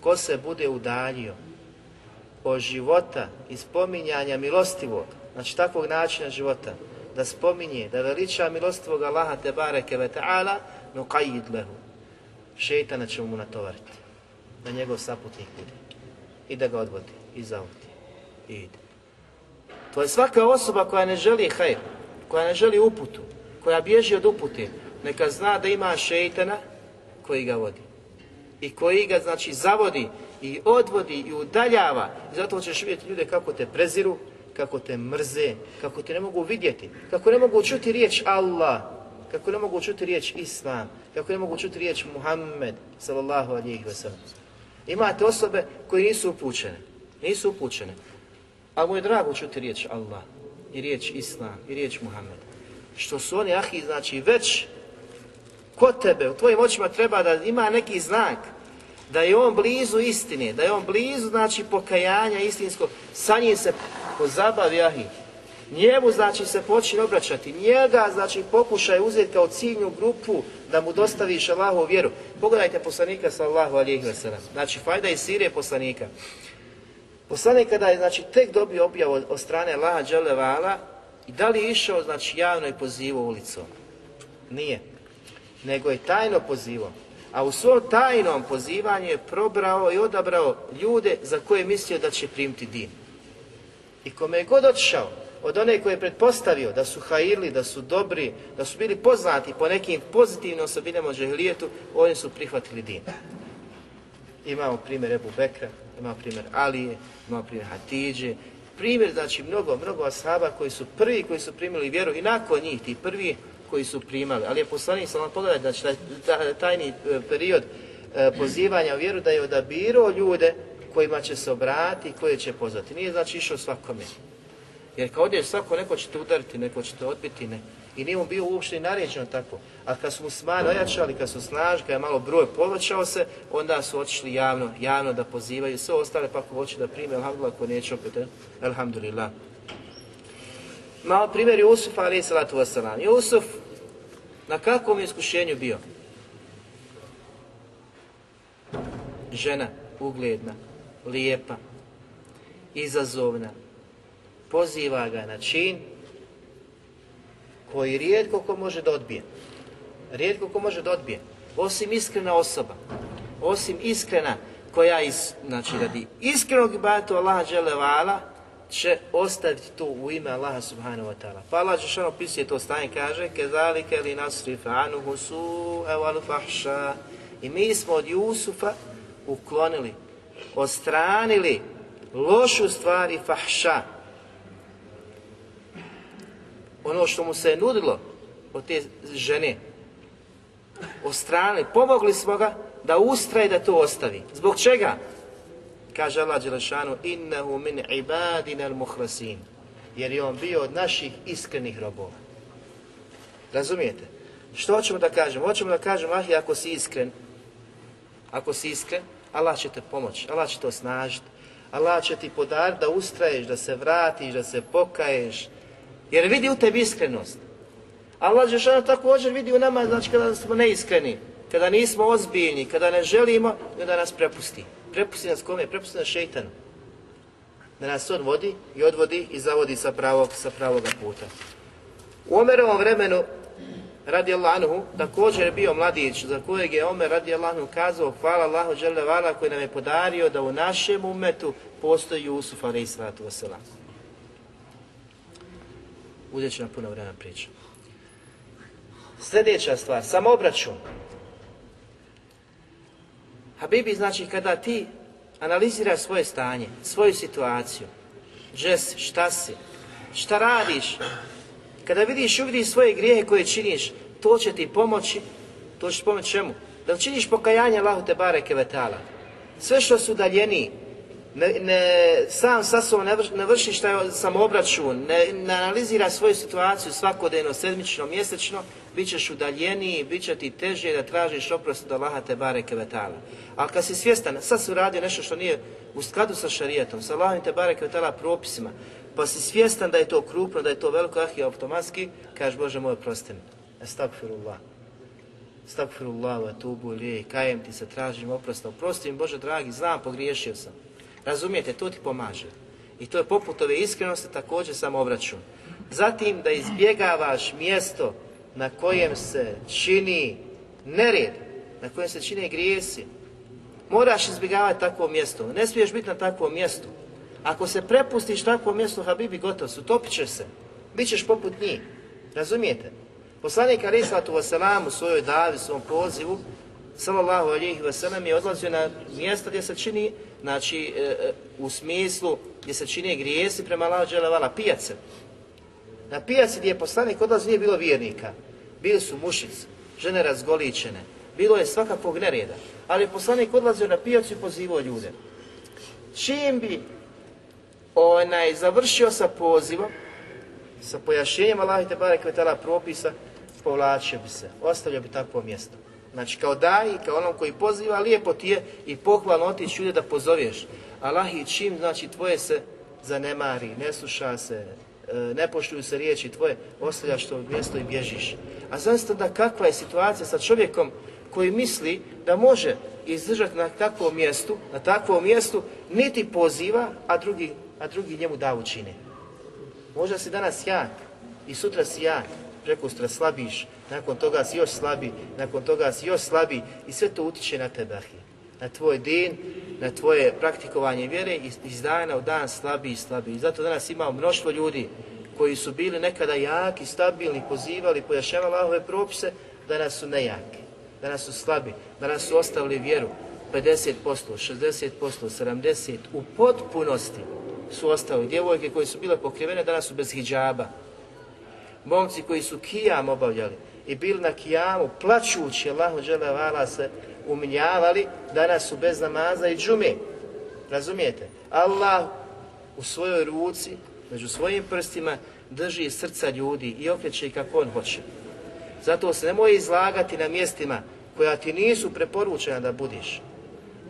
Ko se bude udaljio od života i spominjanja milostivog, znači takvog načina života, da spominje, da veliča milostivog Allaha te bareke ve ta'ala, no qajid lehu. Šeitana će mu natovariti, da njegov saputnik bude. I da ga odvodi, i zavodi, i ide. To je svaka osoba koja ne želi hajr, koja ne želi uputu, koja bježi od upute, neka zna da ima šeitana koji ga vodi. I koji ga, znači, zavodi i odvodi i udaljava. I zato ćeš vidjeti ljude kako te preziru, kako te mrze, kako te ne mogu vidjeti, kako ne mogu čuti riječ Allah, kako ne mogu čuti riječ Islam, kako ne mogu čuti riječ Muhammed, sallallahu alihi wasallam. Imate osobe koje nisu upućene, nisu upućene, a mu je drago čuti riječ Allah, i riječ Islam, i riječ Muhammed. Što su oni, ahi, znači već kod tebe, u tvojim očima treba da ima neki znak, da je on blizu istine, da je on blizu, znači, pokajanja istinskog, sa njim se pozabavi, ahi. Njemu znači se počne obraćati, njega znači pokušaj uzeti kao ciljnu grupu da mu dostaviš Allahu vjeru. Pogledajte poslanika sallahu alijih wasalam. Znači fajda iz Sirije poslanika. Poslanik kada je znači tek dobio objavu od, strane Allaha Đelevala i da li je išao znači javno i pozivao ulicom? Nije. Nego je tajno pozivao. A u svom tajnom pozivanju je probrao i odabrao ljude za koje je mislio da će primiti din. I kome je god otišao, od one koje je pretpostavio da su hajili, da su dobri, da su bili poznati po nekim pozitivnim osobinama džahilijetu, oni su prihvatili din. Imamo primjer Ebu Bekra, imamo primjer Alije, imamo primjer Hatidže, primjer znači mnogo, mnogo ashaba koji su prvi koji su primili vjeru i nakon njih ti prvi koji su primali. Ali je poslanik sam vam pogledati, znači taj, tajni e, period e, pozivanja u vjeru da je odabirao ljude kojima će se obratiti i koje će pozvati. Nije znači išao svakome. Jer kad odješ svako, neko će te udariti, neko će te odbiti, ne. I nije mu bio uopšte i naređeno tako. A kad su muslimani ojačali, kad su snažni, kad je malo broj povećao se, onda su otišli javno, javno da pozivaju sve ostale, pa ako hoće da prime, alhamdulillah, ako neće opet, eh? alhamdulillah. Malo primjer Jusuf, ali salatu wasalam. Jusuf, na kakvom iskušenju bio? Žena, ugledna, lijepa, izazovna, poziva ga na čin koji rijetko ko može da odbije. Rijetko ko može da odbije. Osim iskrena osoba. Osim iskrena koja iz, znači radi iskrenog ibadeta Allaha dželevala će ostaviti to u ime Allaha subhanahu wa ta'ala. Pa Allah Žešano pisuje to stanje, kaže Kezalike li nasrifa anuhu evalu fahša I mi smo od Jusufa uklonili, ostranili lošu stvari fahša, ono što mu se je nudilo od te žene, strane, pomogli smo ga da ustraje da to ostavi. Zbog čega? Kaže Allah Đelešanu, innehu min ibadina al-muhrasin, jer je on bio od naših iskrenih robova. Razumijete? Što hoćemo da kažemo? Hoćemo da kažemo, ah, ako si iskren, ako si iskren, Allah će te pomoći, Allah će te osnažiti, Allah će ti podariti da ustraješ, da se vratiš, da se pokaješ, jer vidi u tebi iskrenost. Allah Žešana također vidi u nama, znači kada smo neiskreni, kada nismo ozbiljni, kada ne želimo, onda nas prepusti. Prepusti nas kome? Prepusti nas šeitanu. Da nas on vodi i odvodi i zavodi sa pravog, sa pravoga puta. U Omerovom vremenu, radi Anhu, također je bio mladić za kojeg je Omer radi Anhu kazao hvala Allahu Đelevala koji nam je podario da u našem umetu postoji Jusuf alaih sallatu wasalam uzet će nam puno vremena priča. Sljedeća stvar, samobračun. Habibi znači kada ti analiziraš svoje stanje, svoju situaciju, gdje si, šta si, šta radiš, kada vidiš i uvidiš svoje grijehe koje činiš, to će ti pomoći, to će pomoći čemu? Da činiš pokajanje Allahu te bareke vetala. Sve što su udaljeniji, ne, ne, sam sa sobom ne, vrši, ne vrši taj samoobračun, ne, ne analizira svoju situaciju svakodnevno, sedmično, mjesečno, bit ćeš udaljeniji, bit će ti teže da tražiš oprost od Allaha te bareke vetala. Ali kad si svjestan, sad se uradio nešto što nije u skladu sa šarijetom, sa Allahom te bareke vetala propisima, pa si svjestan da je to krupno, da je to veliko ahije automatski, kažeš Bože moj, prosti mi. Estagfirullah. Estagfirullah, wa tubu lijej, kajem ti se, tražim oprosta. Oprosti mi Bože dragi, znam, pogriješio sam. Razumijete, to ti pomaže. I to je poput ove iskrenosti također obračun. Zatim da izbjegavaš mjesto na kojem se čini nered, na kojem se čine grijesi. Moraš izbjegavati takvo mjesto. Ne smiješ biti na takvom mjestu. Ako se prepustiš takvom mjestu, Habibi, gotovo su, topit ćeš se. Bićeš poput njih. Razumijete? Poslanik Ali Sallatu Wasalam u svojoj davi, svom pozivu, sallallahu alihi wasallam je odlazio na mjesta gdje se čini, znači e, e, u smislu gdje se čini grijesi prema Allahu dželevala, pijace. Na pijaci gdje je poslanik odlazio nije bilo vjernika, bili su mušice, žene razgoličene, bilo je svakakvog nereda, ali je poslanik odlazio na pijacu i pozivao ljude. Čim bi onaj završio sa pozivom, sa pojašnjenjem Allah te barek propisa, povlačio bi se, ostavio bi takvo mjesto. Znači kao daji, kao onom koji poziva, lijepo ti je i pohvalno otići ljude da pozoveš. Allah i čim, znači, tvoje se zanemari, ne sluša se, ne poštuju se riječi tvoje, ostavljaš to mjesto i bježiš. A zaista da kakva je situacija sa čovjekom koji misli da može izdržati na takvom mjestu, na takvom mjestu, niti poziva, a drugi, a drugi njemu da učine. Možda si danas jak i sutra si jak, prekustra slabiš, nakon toga si još slabi, nakon toga si još slabi i sve to utiče na tebe. Na tvoj din, na tvoje praktikovanje vjere i iz dana u dan slabi i slabi. I zato danas imamo mnoštvo ljudi koji su bili nekada jaki, stabilni, pozivali, pojašavali Allahove propise, danas su nejaki, danas su slabi, danas su ostavili vjeru 50%, 60%, 70% u potpunosti su ostavili. Djevojke koje su bile pokrivene danas su bez hijjaba. Momci koji su kijam obavljali i bili na kijamu plaćući Allahu vala se uminjavali, danas su bez namaza i džume. Razumijete? Allah u svojoj ruci, među svojim prstima, drži srca ljudi i okreće ih kako on hoće. Zato se nemoj izlagati na mjestima koja ti nisu preporučena da budiš.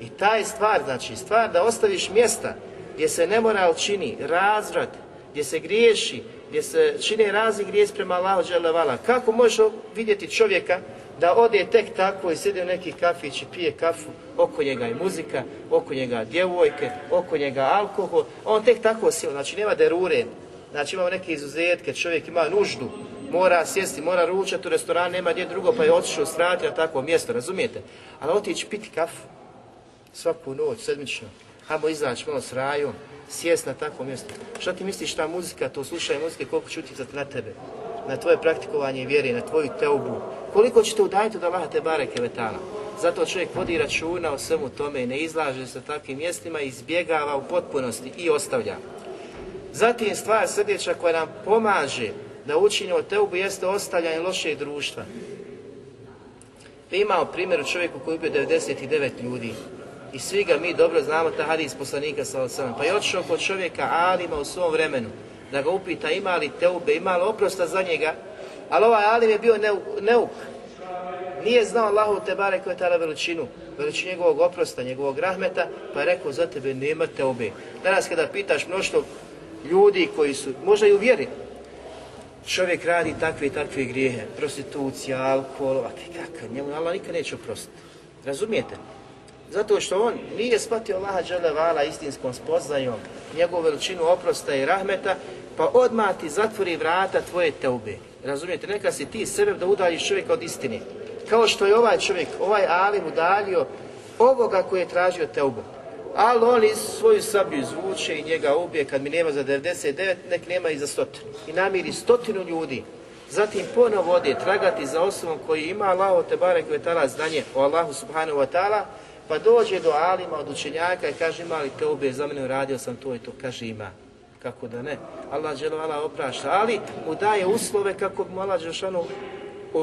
I taj stvar, znači stvar da ostaviš mjesta gdje se nemoral čini, razvrat, gdje se griješi, gdje se čine razni grijesi prema Allahu dželevala. Kako možeš vidjeti čovjeka da ode tek tako i sjedi u neki kafić i pije kafu, oko njega je muzika, oko njega djevojke, oko njega alkohol, on tek tako sjeo, znači nema derure, znači imamo neke izuzetke, čovjek ima nuždu, mora sjesti, mora ručati u restoran, nema gdje drugo, pa je otišao strati na takvo mjesto, razumijete? Ali otići piti kafu svaku noć, sedmično, hajmo izaći malo s rajom, sjest na takvo mjesto. Šta ti misliš ta muzika, to slušaj muzike, koliko će utjecati na tebe? Na tvoje praktikovanje vjere, na tvoju teubu. Koliko će te udajiti od Allaha te bareke vetala? Zato čovjek vodi računa o svemu tome i ne izlaže se takvim mjestima, izbjegava u potpunosti i ostavlja. Zatim stvar srdeća koja nam pomaže da učinimo teubu jeste ostavljanje lošeg društva. Mi imamo primjer u čovjeku koji ubio 99 ljudi. I svi ga mi dobro znamo ta hadis poslanika sa Pa je otišao kod čovjeka Alima u svom vremenu da ga upita ima li teube, ima li oprosta za njega, ali ovaj Alim je bio neuk. Nije znao Allahu te bare koje je veličinu, veličinu njegovog oprosta, njegovog rahmeta, pa je rekao za tebe nema teube. Danas kada pitaš mnoštvo ljudi koji su, možda i u vjeri, čovjek radi takve i takve grijehe, prostitucija, alkohol, a kakav, njemu Allah nikad neće oprostiti. Razumijete? Zato što on nije shvatio Allaha vala istinskom spoznajom, njegovu veličinu oprosta i rahmeta, pa odmah ti zatvori vrata tvoje teube. Razumijete, neka si ti sebe da udaljiš čovjeka od istine. Kao što je ovaj čovjek, ovaj alim udaljio ovoga koji je tražio teubu. Ali on iz svoju sablju izvuče i njega ubije kad mi nema za 99, nek nema i za stotinu. I namiri stotinu ljudi. Zatim ponovo ode tragati za osobom koji ima Allahu te barek znanje o Allahu subhanahu wa ta'ala, pa dođe do alima od učenjaka i kaže ima li teube, za mene uradio sam to i to, kaže ima. Kako da ne? Allah dželovala oprašta, ali mu daje uslove kako bi mu Allah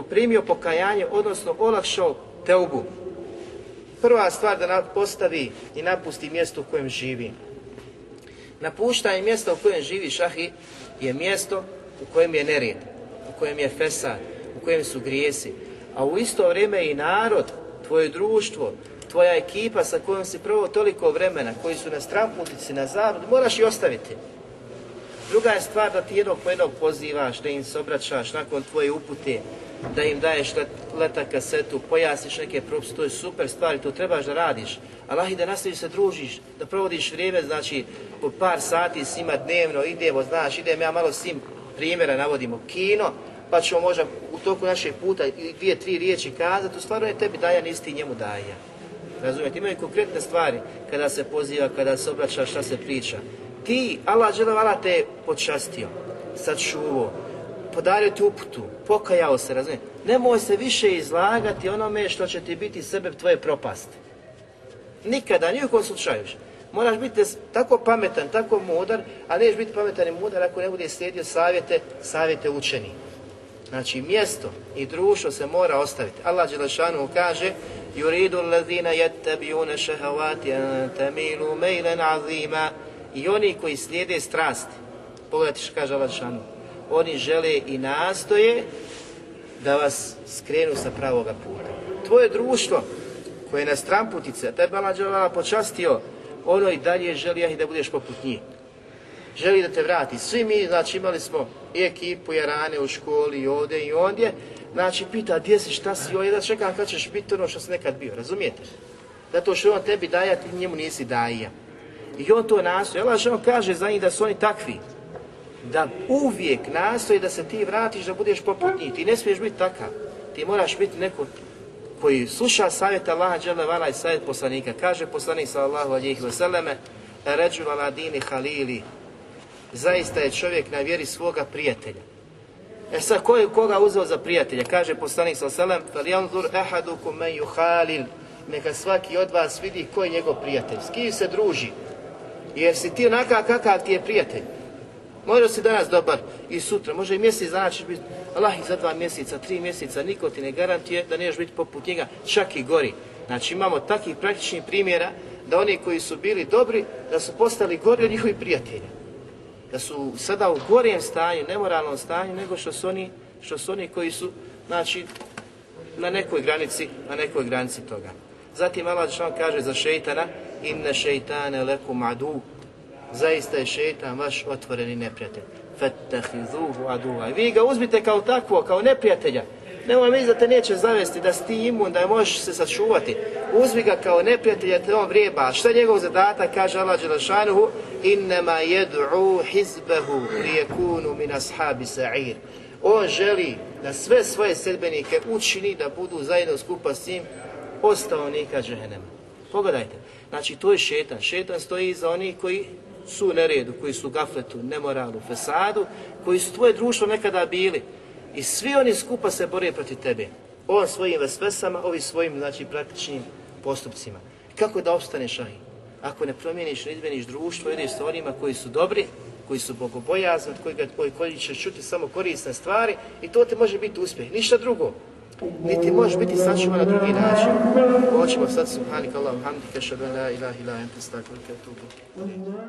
primio pokajanje, odnosno olakšao teubu. Prva stvar da postavi i napusti mjesto u kojem živi. Napuštanje mjesta u kojem živi šahi je mjesto u kojem je nered, u kojem je fesad, u kojem su grijesi, a u isto vrijeme i narod, tvoje društvo, tvoja ekipa sa kojom si prvo toliko vremena, koji su na stramputici, na zavod, moraš i ostaviti. Druga je stvar da ti jednog po jednog pozivaš, da im se obraćaš nakon tvoje upute, da im daješ leta kasetu, pojasniš neke propise, to je super stvar i to trebaš da radiš. Allah i da nastaviš se družiš, da provodiš vrijeme, znači po par sati s njima dnevno, idemo, znaš, idem ja malo s primjera navodimo kino, pa ćemo možda u toku našeg puta dvije, tri riječi kazati, u stvarno je tebi dajan isti njemu daja. Razumijete, imaju konkretne stvari kada se poziva, kada se obraća, šta se priča. Ti, Allah Allah te počastio, sačuvo, podario ti uputu, pokajao se, razumijete. Nemoj se više izlagati onome što će ti biti sebe tvoje propasti. Nikada, ni u kom slučaju. Moraš biti tako pametan, tako mudar, a neš biti pametan i mudar ako ne bude slijedio savjete, savjete učeni. Znači mjesto i društvo se mora ostaviti. Allah Đelešanu kaže Yuridu allazina yattabi'una shahawati an tamilu mailan azima i oni koji slijede strasti. Pogledajte što kaže. Oni žele i nastoje da vas skrenu sa pravoga puta. Tvoje društvo koje je na stramputice, taj Đelešanu počastio, ono i dalje želi da budeš poput njih. želi da te vrati. Svi mi, znači imali smo i ekipu i rane u školi i ovdje i ondje, znači pita gdje si, šta si, ovdje da čekam kad ćeš biti ono što si nekad bio, razumijete? Zato što on tebi daje, a ti njemu nisi daja. I on to nastoji. Allah on kaže za njih da su oni takvi. Da uvijek nastoji da se ti vratiš, da budeš poput njih. Ti ne smiješ biti takav. Ti moraš biti neko koji sluša savjet Allaha dželle vala i savjet poslanika. Kaže poslanik sallallahu alejhi ve selleme: "Ređul ala dini halili." Zaista je čovjek na vjeri svoga prijatelja. E sad, ko je koga uzeo za prijatelja? Kaže poslanik ve sellem: "Falyanzur ahadukum man yuhalil." Neka svaki od vas vidi ko je njegov prijatelj, s kim se druži. Jer si ti onakav kakav ti je prijatelj. Može si danas dobar i sutra, može i mjesec dana ćeš biti, Allah i za dva mjeseca, tri mjeseca, niko ti ne garantuje da nećeš biti poput njega, čak i gori. Znači imamo takvih praktičnih primjera da oni koji su bili dobri, da su postali gori od njihovih prijatelja. Da su sada u gorijem stanju, nemoralnom stanju, nego što su oni, što su oni koji su, znači, na nekoj granici, na nekoj granici toga. Zatim Allah kaže za šeitana, inne šeitane lekum adu, zaista je šeitan vaš otvoreni neprijatelj. Fattahizuhu aduva. Vi ga uzmite kao takvo, kao neprijatelja. Nemoj mi da te neće zavesti, da si ti imun, da možeš se sačuvati. Uzmi ga kao neprijatelja, te on vrijeba. Šta je njegov zadatak, kaže Allah Đelešanuhu, innema jed'u hizbehu lijekunu min ashabi sa'ir. On želi da sve svoje sedbenike učini da budu zajedno skupa s njim ostavnika džehennema. Pogledajte, znači to je šetan. Šetan stoji iza onih koji su u neredu, koji su u gafletu, nemoralu, fesadu, koji su tvoje društvo nekada bili. I svi oni skupa se bore protiv tebe. On svojim vesvesama, ovi svojim znači, praktičnim postupcima. Kako da opstaneš ahi? Ako ne promijeniš, ne izmeniš društvo, ideš sa onima koji su dobri, koji su bogobojazni, koji, koji, koji će čuti samo korisne stvari i to te može biti uspjeh, ništa drugo. Niti možeš biti sačuvan na drugi način. Hoćemo sad subhanika Allahum hamdika, šadu la ilaha